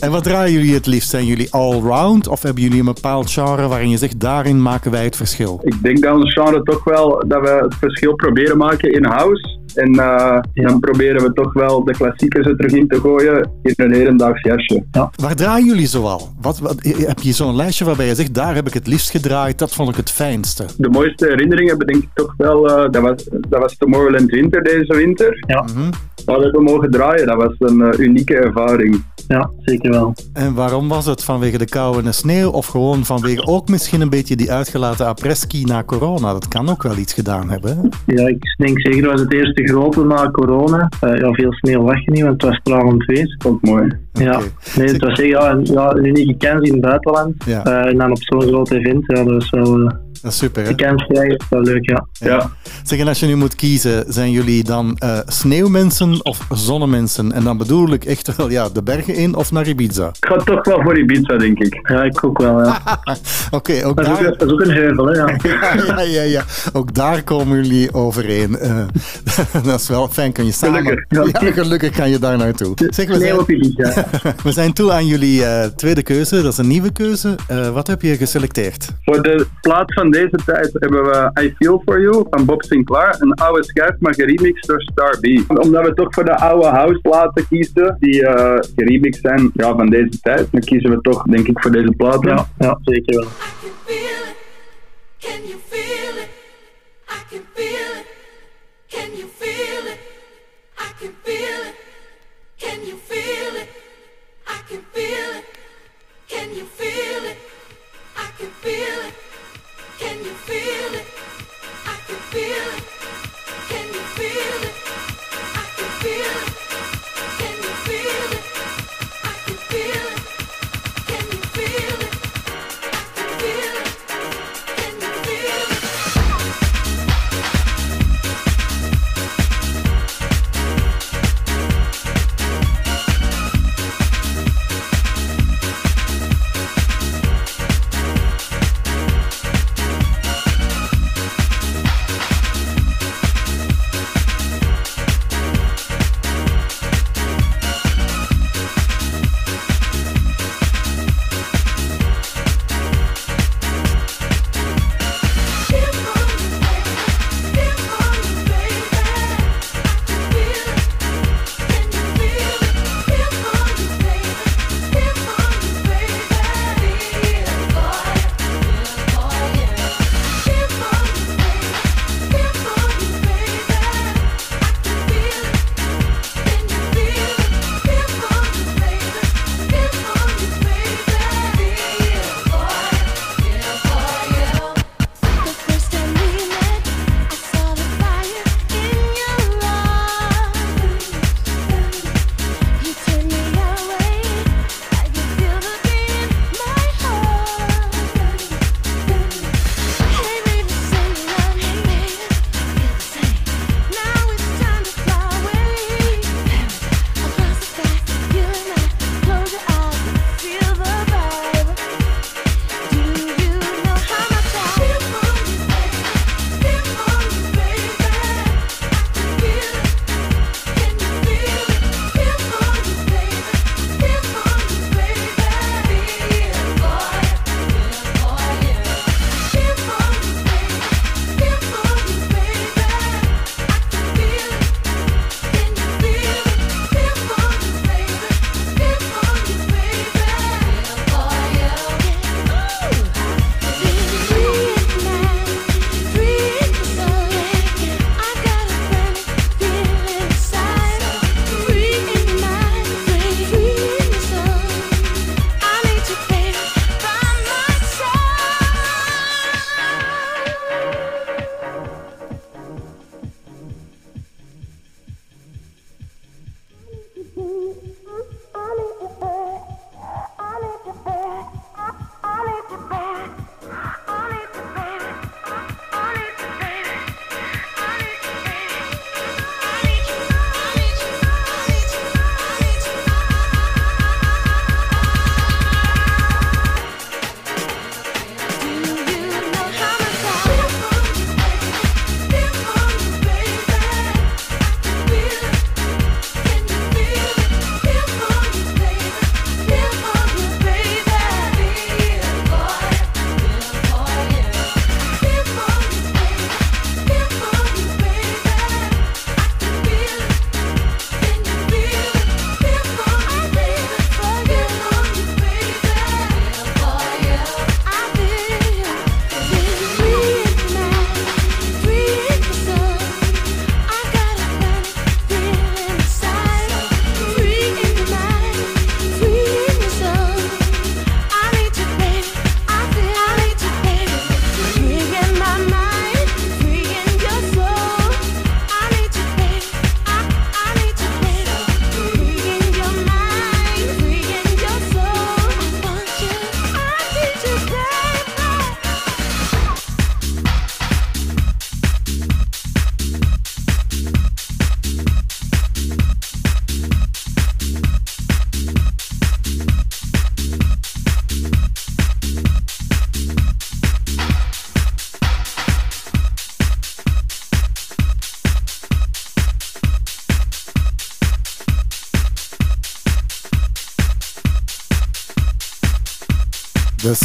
En wat draaien jullie het liefst? Zijn jullie allround of hebben jullie een bepaald genre waarin je zegt daarin maken wij het verschil? Ik denk dat ons genre toch wel dat we het verschil proberen maken in house. En eh, dan proberen we toch wel de klassiekers er terug in te gooien in een hedendaags jasje. Waar draaien jullie zoal? Wat, wat, heb je zo'n lijstje waarbij je zegt daar heb ik het liefst gedraaid, dat vond ik het fijnste? De mooiste herinneringen heb ik denk ik toch wel, eh, dat, was, dat was Tomorrowland Winter deze winter. Ja. dat hebben mogen draaien. Dat was een eh, unieke ervaring. Ja, zeker wel. En waarom was het? Vanwege de kou en de sneeuw? Of gewoon vanwege ook misschien een beetje die uitgelaten après-ski na corona? Dat kan ook wel iets gedaan hebben. hè? Ja, ik denk zeker dat was het eerste grote na corona. Eh, ja, veel sneeuw lag niet, want het was stralend feest. Vond ik mooi. Ja, nee, het was zeker ja, een, ja, een unieke kans in het buitenland. Ja. Eh, en dan op zo'n groot event, ja, dat is wel... Dat is super, hè? de kans krijgen, is wel leuk, ja. Ja. Zeg, en als je nu moet kiezen, zijn jullie dan eh, sneeuwmensen of zonnemensen? En dan bedoel ik echt wel ja, de bergen in of naar Ibiza? Ik ga toch wel voor Ibiza, denk ik. Ja, ik ook wel, ja. Oké, ook Dat is ook, daar... dat is ook een heuvel, hè, ja. ja, ja, ja. Ook daar komen jullie overeen. Eh, dat is wel fijn, kan je samen... Gelukkig, ja. gelukkig kan je daar naartoe. Zeg, we Sneeuw zijn, op Ibiza. we zijn toe aan jullie eh, tweede keuze. Dat is een nieuwe keuze. Eh, wat heb je geselecteerd? Voor de plaat van deze tijd hebben we I Feel For You van Bob Sinclair. Een oude schijf, maar geremixed door Star B. Omdat we toch voor de oude house platen kiezen, die eh geremixed zijn ja, van deze tijd, dan kiezen we toch, denk ik, voor deze platen. Ja, ja, zeker wel. Can you feel it? I can feel it. Can you feel it?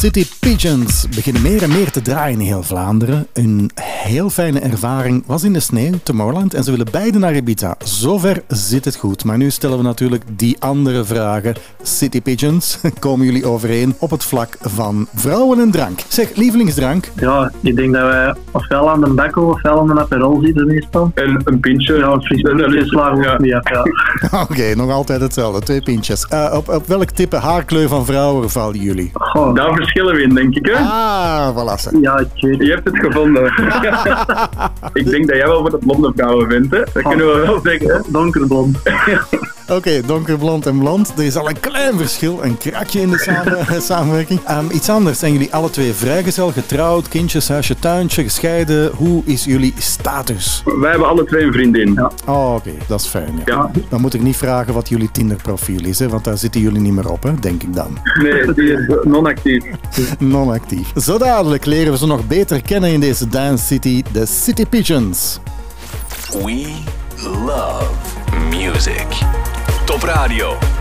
City Pigeons beginnen meer en meer te draaien in heel Vlaanderen. Heel fijne ervaring was in de sneeuw, Tomorrowland, en ze willen beide naar Ibiza. Zover zit het goed. Maar nu stellen we natuurlijk die andere vragen. City Pigeons, komen jullie overeen op het vlak van vrouwen en drank? Zeg, lievelingsdrank? Ja, ik denk dat wij ofwel aan de Becco ofwel aan de Aperol zitten meestal. En een pintje. Ja, een fris af, ja. Oké, nog altijd hetzelfde. Twee pintjes. Eh, op, op welk type haarkleur van vrouwen vallen jullie? Daar verschillen we in, denk ik. Hè? Ah, voilà. zeg. Ja, ik weet Je hebt het gevonden. ik denk dat jij wel voor de blonde vrouwen bent, hè? Dat kunnen we wel zeggen. hè? Donkerblond. Oké, donkerblond en blond. Er is al een klein verschil, een krakje in de samen- samenwerking. Ehm, iets anders. Zijn jullie alle twee vrijgezel, getrouwd, kindjes, huisje, tuintje, gescheiden? Hoe is jullie status? Wij hebben alle twee een vriendin. Oh, oké, dat is fijn. Ja. Dan moet ik niet vragen wat jullie Tinder-profiel is, hè, want daar zitten jullie niet meer op, hè, denk ik dan. Nee, die is non-actief. Non-actief. Zo dadelijk leren we ze nog beter kennen in deze Dance City, de City Pigeons. We love music. Top.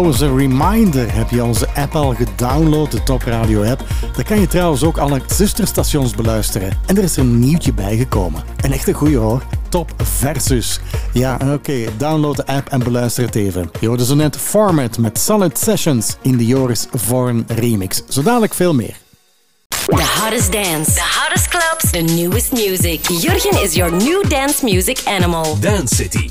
Trouwens, een reminder. Heb je onze app al gedownload, de Top Radio app? Dan kan je trouwens ook alle zusterstations beluisteren. En er is een nieuwtje bijgekomen. Een echte goeie hoor. Top Versus. Ja, oké. Download de app en beluister het even. Je hoorde zo net Format met Solid Sessions in de Joris Vorn remix. Zo dadelijk veel meer. The hottest dance, the hottest clubs, the newest music. Jurgen is your new dance music animal. Dance City.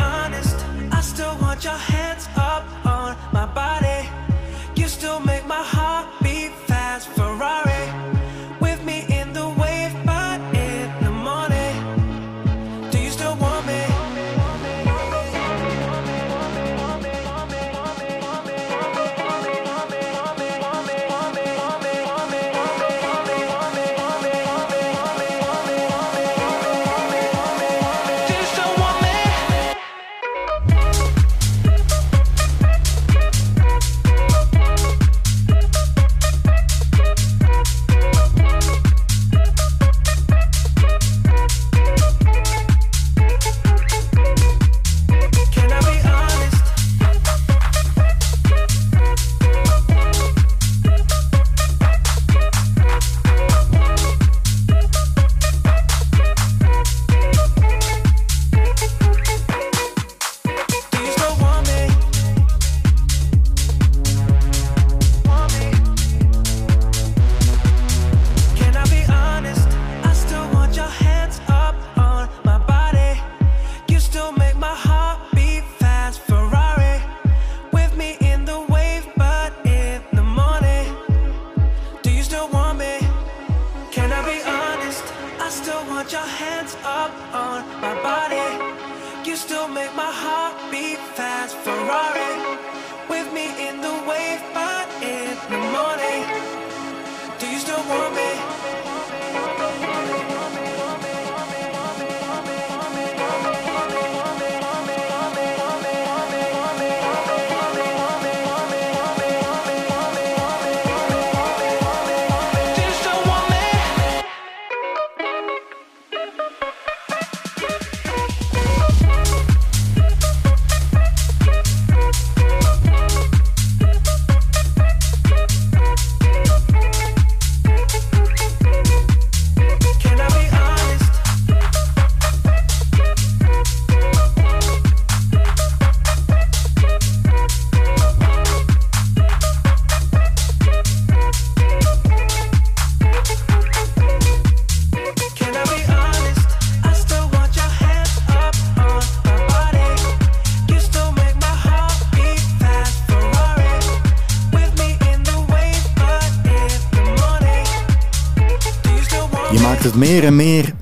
meer en meer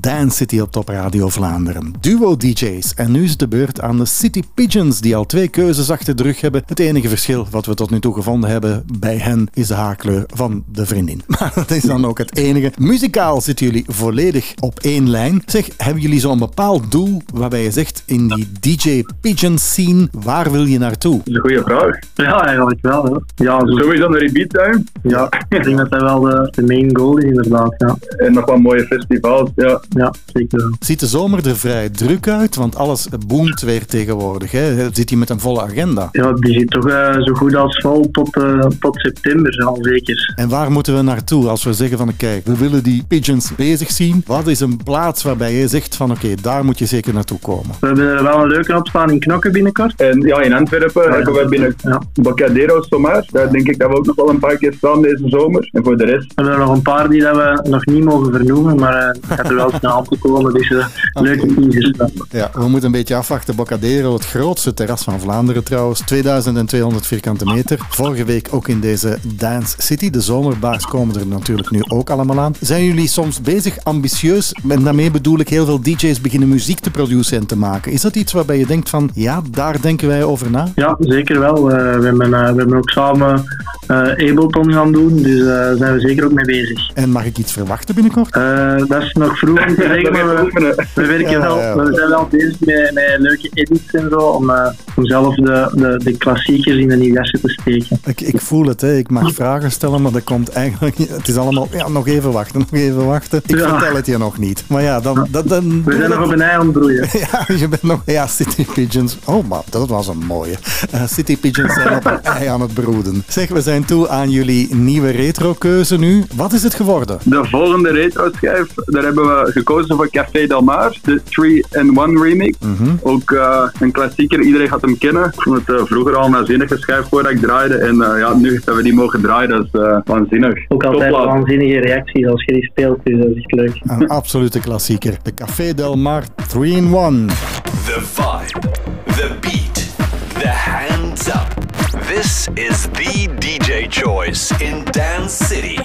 Dance City op Top Radio Vlaanderen. Duo DJ's. En nu is het de beurt aan de City Pigeons, die al twee keuzes achter de rug hebben. Het enige verschil wat we tot nu toe gevonden hebben bij hen is de haarkleur van de vriendin. Maar dat is dan ook het enige. Muzikaal zitten jullie volledig op één lijn. Zeg, hebben jullie zo'n bepaald doel waarbij je zegt in die DJ Pigeon scene, waar wil je naartoe? Dat is een goede vraag. Ja, eigenlijk wel. Hoor. Ja, zo, Sowieso naar Ibiza. ja, ik denk dat dat wel de, de main goal is, inderdaad. Ja, En nog wat mooie festivals. Ja. Ja zeker. Ziet de zomer er vrij druk uit? Want alles boomt weer tegenwoordig. Hè? Zit hij met een volle agenda? Ja, die zit toch eh, zo goed als vol tot, eh, tot september, al zeker. En waar moeten we naartoe als we zeggen van kijk, we willen die pigeons bezig zien? Wat is een plaats waarbij je zegt van oké, daar moet je zeker naartoe komen? We hebben er wel een leuke op staan in Knokken binnenkort. En ja, in Antwerpen ja, hebben we binnen Ja. Bocadero Somar. Daar denk ik dat we ook nog wel een paar keer staan deze zomer. En voor de rest, We hebben er nog een paar die dat we nog niet mogen vernoemen, maar eh het gaat er wel snel aan te komen. Dus leuke teasers. Ja, we moeten een beetje afwachten. Bocadero, het grootste terras van Vlaanderen trouwens. 2200 vierkante meter. Vorige week ook in deze Dance City. De zomerbaars komen er natuurlijk nu ook allemaal aan. Zijn jullie soms bezig, ambitieus? En daarmee bedoel ik heel veel DJ's beginnen muziek te produceren en te maken. Is dat iets waarbij je denkt van, ja, daar denken wij over na? Ja, zeker wel. Eh, we, hebben, eh, we hebben ook samen eh, Ableton gaan doen, dus daar zijn we zeker ook mee bezig. En mag ik iets verwachten binnenkort? Dat is nog vroeg om te zeggen, maar we, we werken Ja, wel, ja. we zijn wel bezig met, met leuke edits en zo, om, eh, om zelf de, de, de klassiekers in de nieuwe jassen te steken. Ik, ik voel het, hè. ik mag vragen stellen, maar dat komt eigenlijk... Het is allemaal, ja, nog even wachten, nog even wachten. Ik Ja. vertel het je nog niet. Maar ja, dan... dan, dan We zijn nog op een ei aan het broeien. Ja, je bent nog... Ja, City Pigeons. Oh, maar dat was een mooie. Eh, City Pigeons zijn op een ei aan het broeden. Zeg, we zijn toe aan jullie nieuwe retro-keuze nu. Wat is het geworden? de volgende retro-schijf, daar hebben we gekozen voor Café Del Mar. De 3-in-1 remix. Ook eh, een klassieker, iedereen gaat hem kennen. Ik vond het eh, vroeger al een waanzinnige schijf voordat ik draaide. En eh, ja, nu dat we die mogen draaien, dat is eh, waanzinnig. Ook altijd Topplaat. waanzinnige reacties als je die speelt, dus dat is echt leuk. Een absolute klassieker. De Café Del Mar 3-in-1. The vibe, the beat, the hands up. This is the DJ choice in Dance City.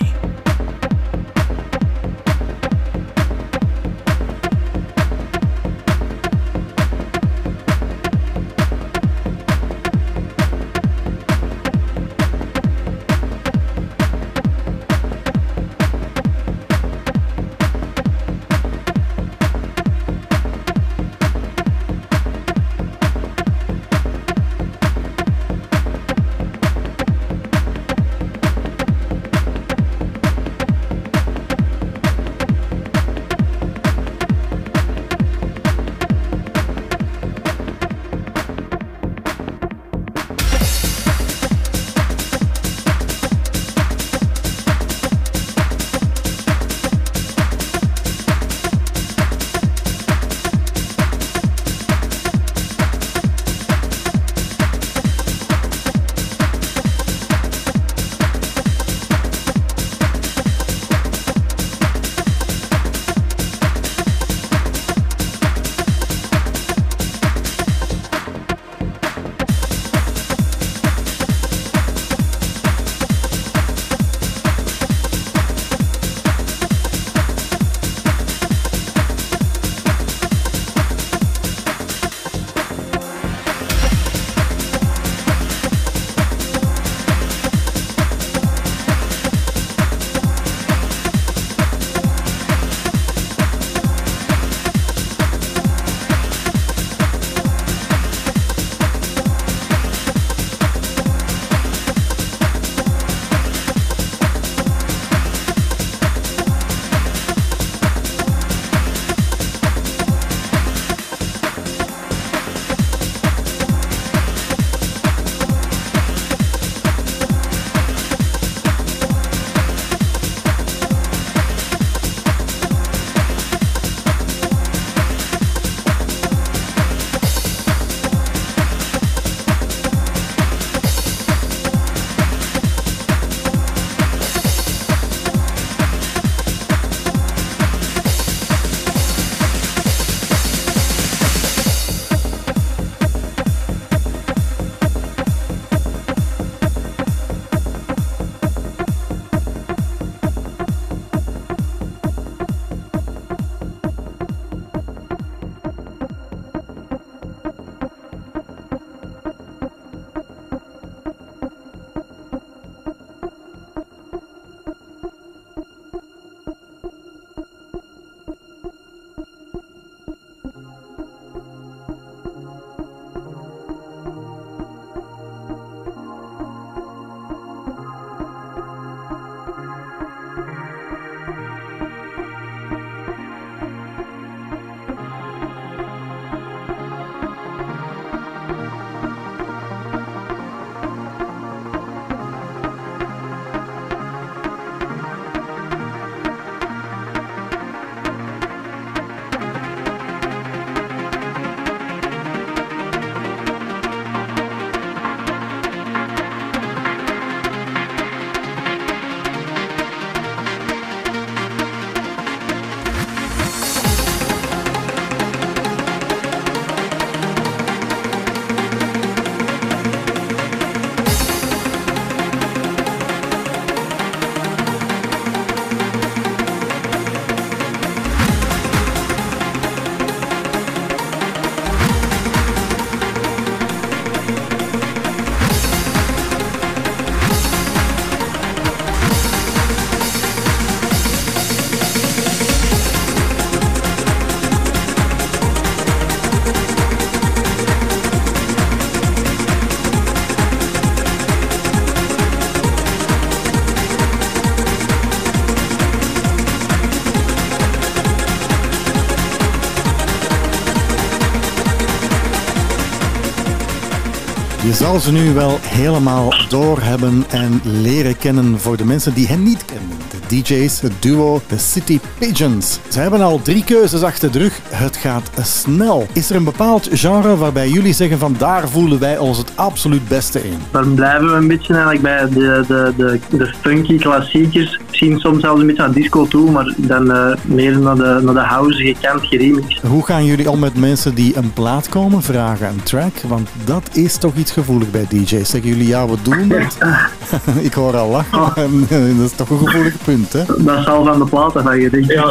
Zal ze nu wel helemaal doorhebben en leren kennen voor de mensen die hen niet kennen. De DJ's, het duo The City Pigeons. Ze hebben al drie keuzes achter de rug. Het gaat snel. Is er een bepaald genre waarbij jullie zeggen van daar voelen wij ons het absoluut beste in? Dan blijven we een beetje eigenlijk bij de, de, de, de funky klassiekers. Misschien soms zelfs een beetje aan disco toe, maar dan eh, meer naar de, naar de house gekend, geremixed. Hoe gaan jullie om met mensen die een plaat komen vragen, een track? Want dat is toch iets gevoelig bij DJ's. Zeggen jullie ja, we doen het? Ik hoor al lachen. En, eh, dat is toch een gevoelig punt, hè? Dat zal van de plaat hangen, denk ik. Ja,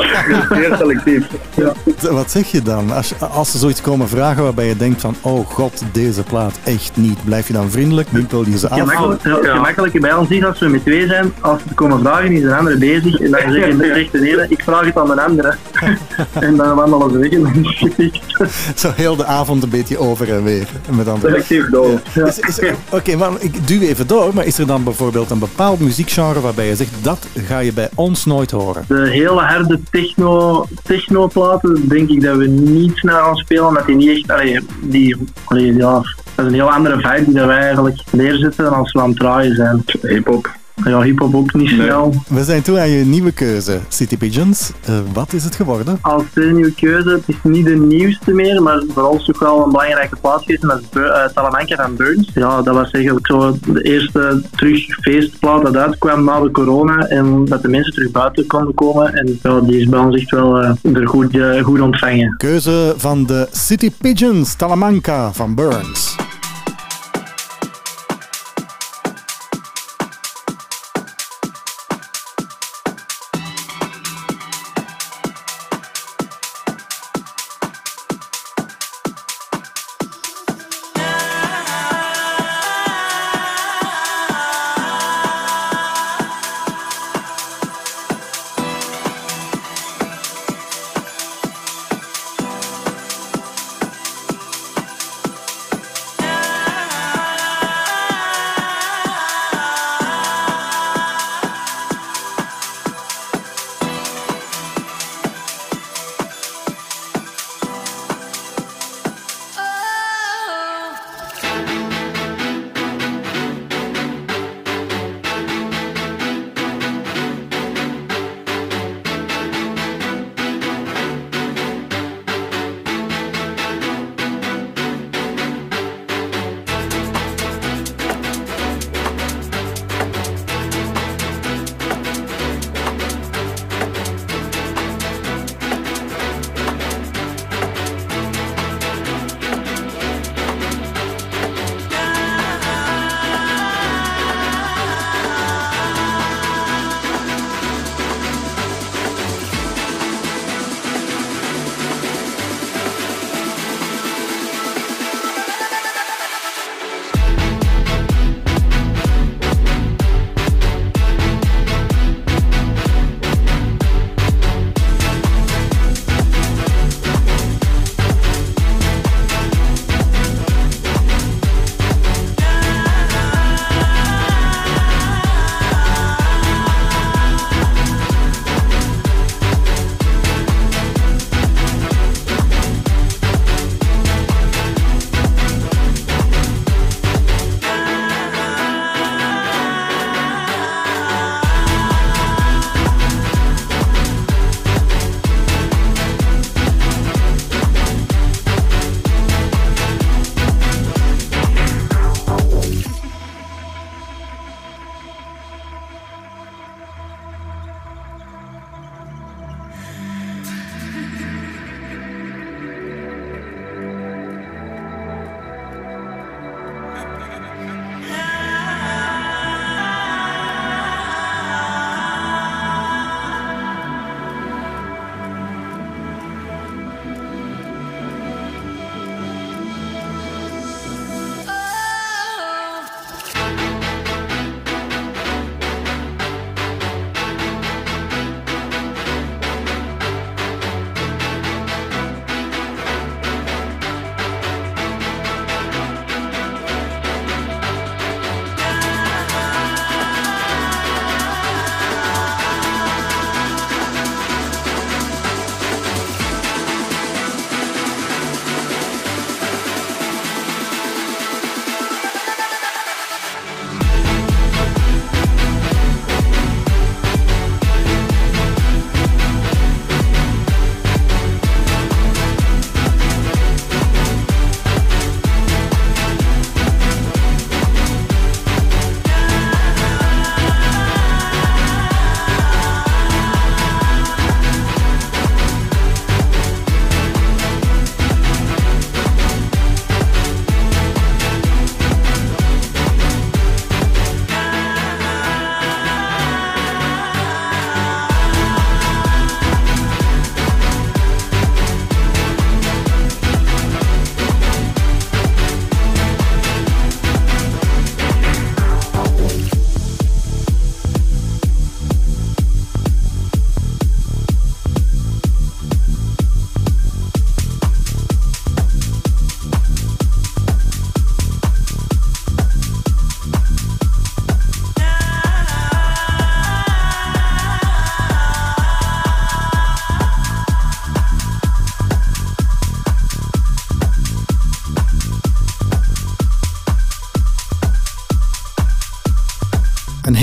zeer selectief. Ja. Wat zeg je dan? Als, als ze zoiets komen vragen waarbij je denkt van oh god, deze plaat echt niet. Blijf je dan vriendelijk? Wimpel je ze af? Gemakkelijk, ja, bij ons is als we met twee zijn, als ze komen vragen, is een andere bezig. En dan zeggen de ene, ik vraag het aan de andere. en dan wandelen ze weg en dan is het gefixt. Zo heel de avond een beetje over en weer. Met andere... Selectief door. Is- is Oké, maar ik duw even door. Maar is er dan bijvoorbeeld een bepaald muziekgenre waarbij je zegt dat ga je bij ons nooit horen? De hele harde techno, techno-platen denk ik dat we niet snel gaan spelen, omdat die niet echt, allee, die, allee, ja, dat is een heel andere vibe die dat wij eigenlijk neerzetten als we aan het draaien zijn. Hip-hop. Ja, hip-hop ook niet snel. We zijn toe aan je nieuwe keuze, City Pigeons. Eh, wat is het geworden? Als tweede nieuwe keuze, het is niet de nieuwste meer, maar voor ons toch wel een belangrijke plaats geweest. En dat is eh, Talamanca van Burns. Ja, dat was eigenlijk zo de eerste terug feestplaat dat uitkwam na de corona. En dat de mensen terug buiten konden komen. En ja, die is bij ons echt wel eh, er goed, eh, goed ontvangen. Keuze van de City Pigeons, Talamanca van Burns.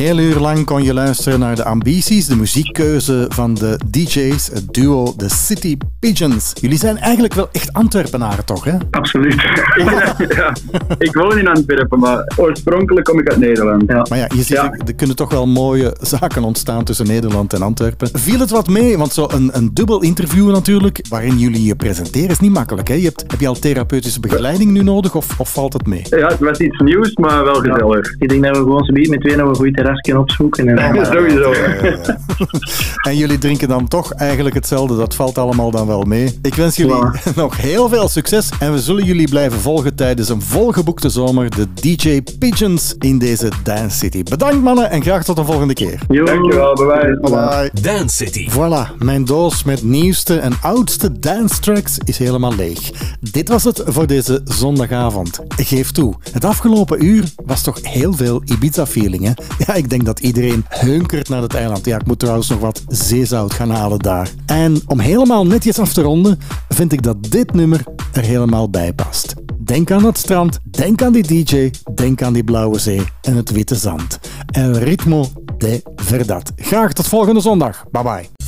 Heel uur lang kon je luisteren naar de ambities, de muziekkeuze van de DJ's, het duo The City Pigeons. Jullie zijn eigenlijk wel echt Antwerpenaren, toch? Hè? Absoluut. ja. Ik woon in Antwerpen, maar oorspronkelijk kom ik uit Nederland. Maar ja, je ziet, er kunnen toch wel mooie zaken ontstaan tussen Nederland en Antwerpen. Viel het wat mee? Want zo een, een dubbel interview natuurlijk, waarin jullie je presenteren, is niet makkelijk. Hè? Je hebt, heb je al therapeutische begeleiding nu nodig of, of valt het mee? Ja, het was iets nieuws, maar wel gezellig. Ik denk dat we gewoon zo met twee nog een goed terras kunnen opzoeken. En dan, Sowieso. En jullie drinken dan toch eigenlijk hetzelfde. Dat valt allemaal dan wel mee. Ik wens jullie nog heel veel succes. En we zullen jullie blijven volgen tijdens een volgeboekte zomer. De DJ Pigeons in deze Dance City. Bedankt mannen en graag tot de volgende keer. Dankjewel, bye bye. Bye. Dance City. Voilà, mijn doos met nieuwste en oudste dance tracks is helemaal leeg. Dit was het voor deze zondagavond. Geef toe, het afgelopen uur was toch heel veel Ibiza-feeling, hè? Ja, ik denk dat iedereen hunkert naar het eiland. Ja, ik moet nog wat zeezout gaan halen daar. En om helemaal netjes af te ronden, vind ik dat dit nummer er helemaal bij past. Denk aan het strand, denk aan die DJ, denk aan die blauwe zee en het witte zand. El ritmo de verdad. Graag tot volgende zondag. Bye bye.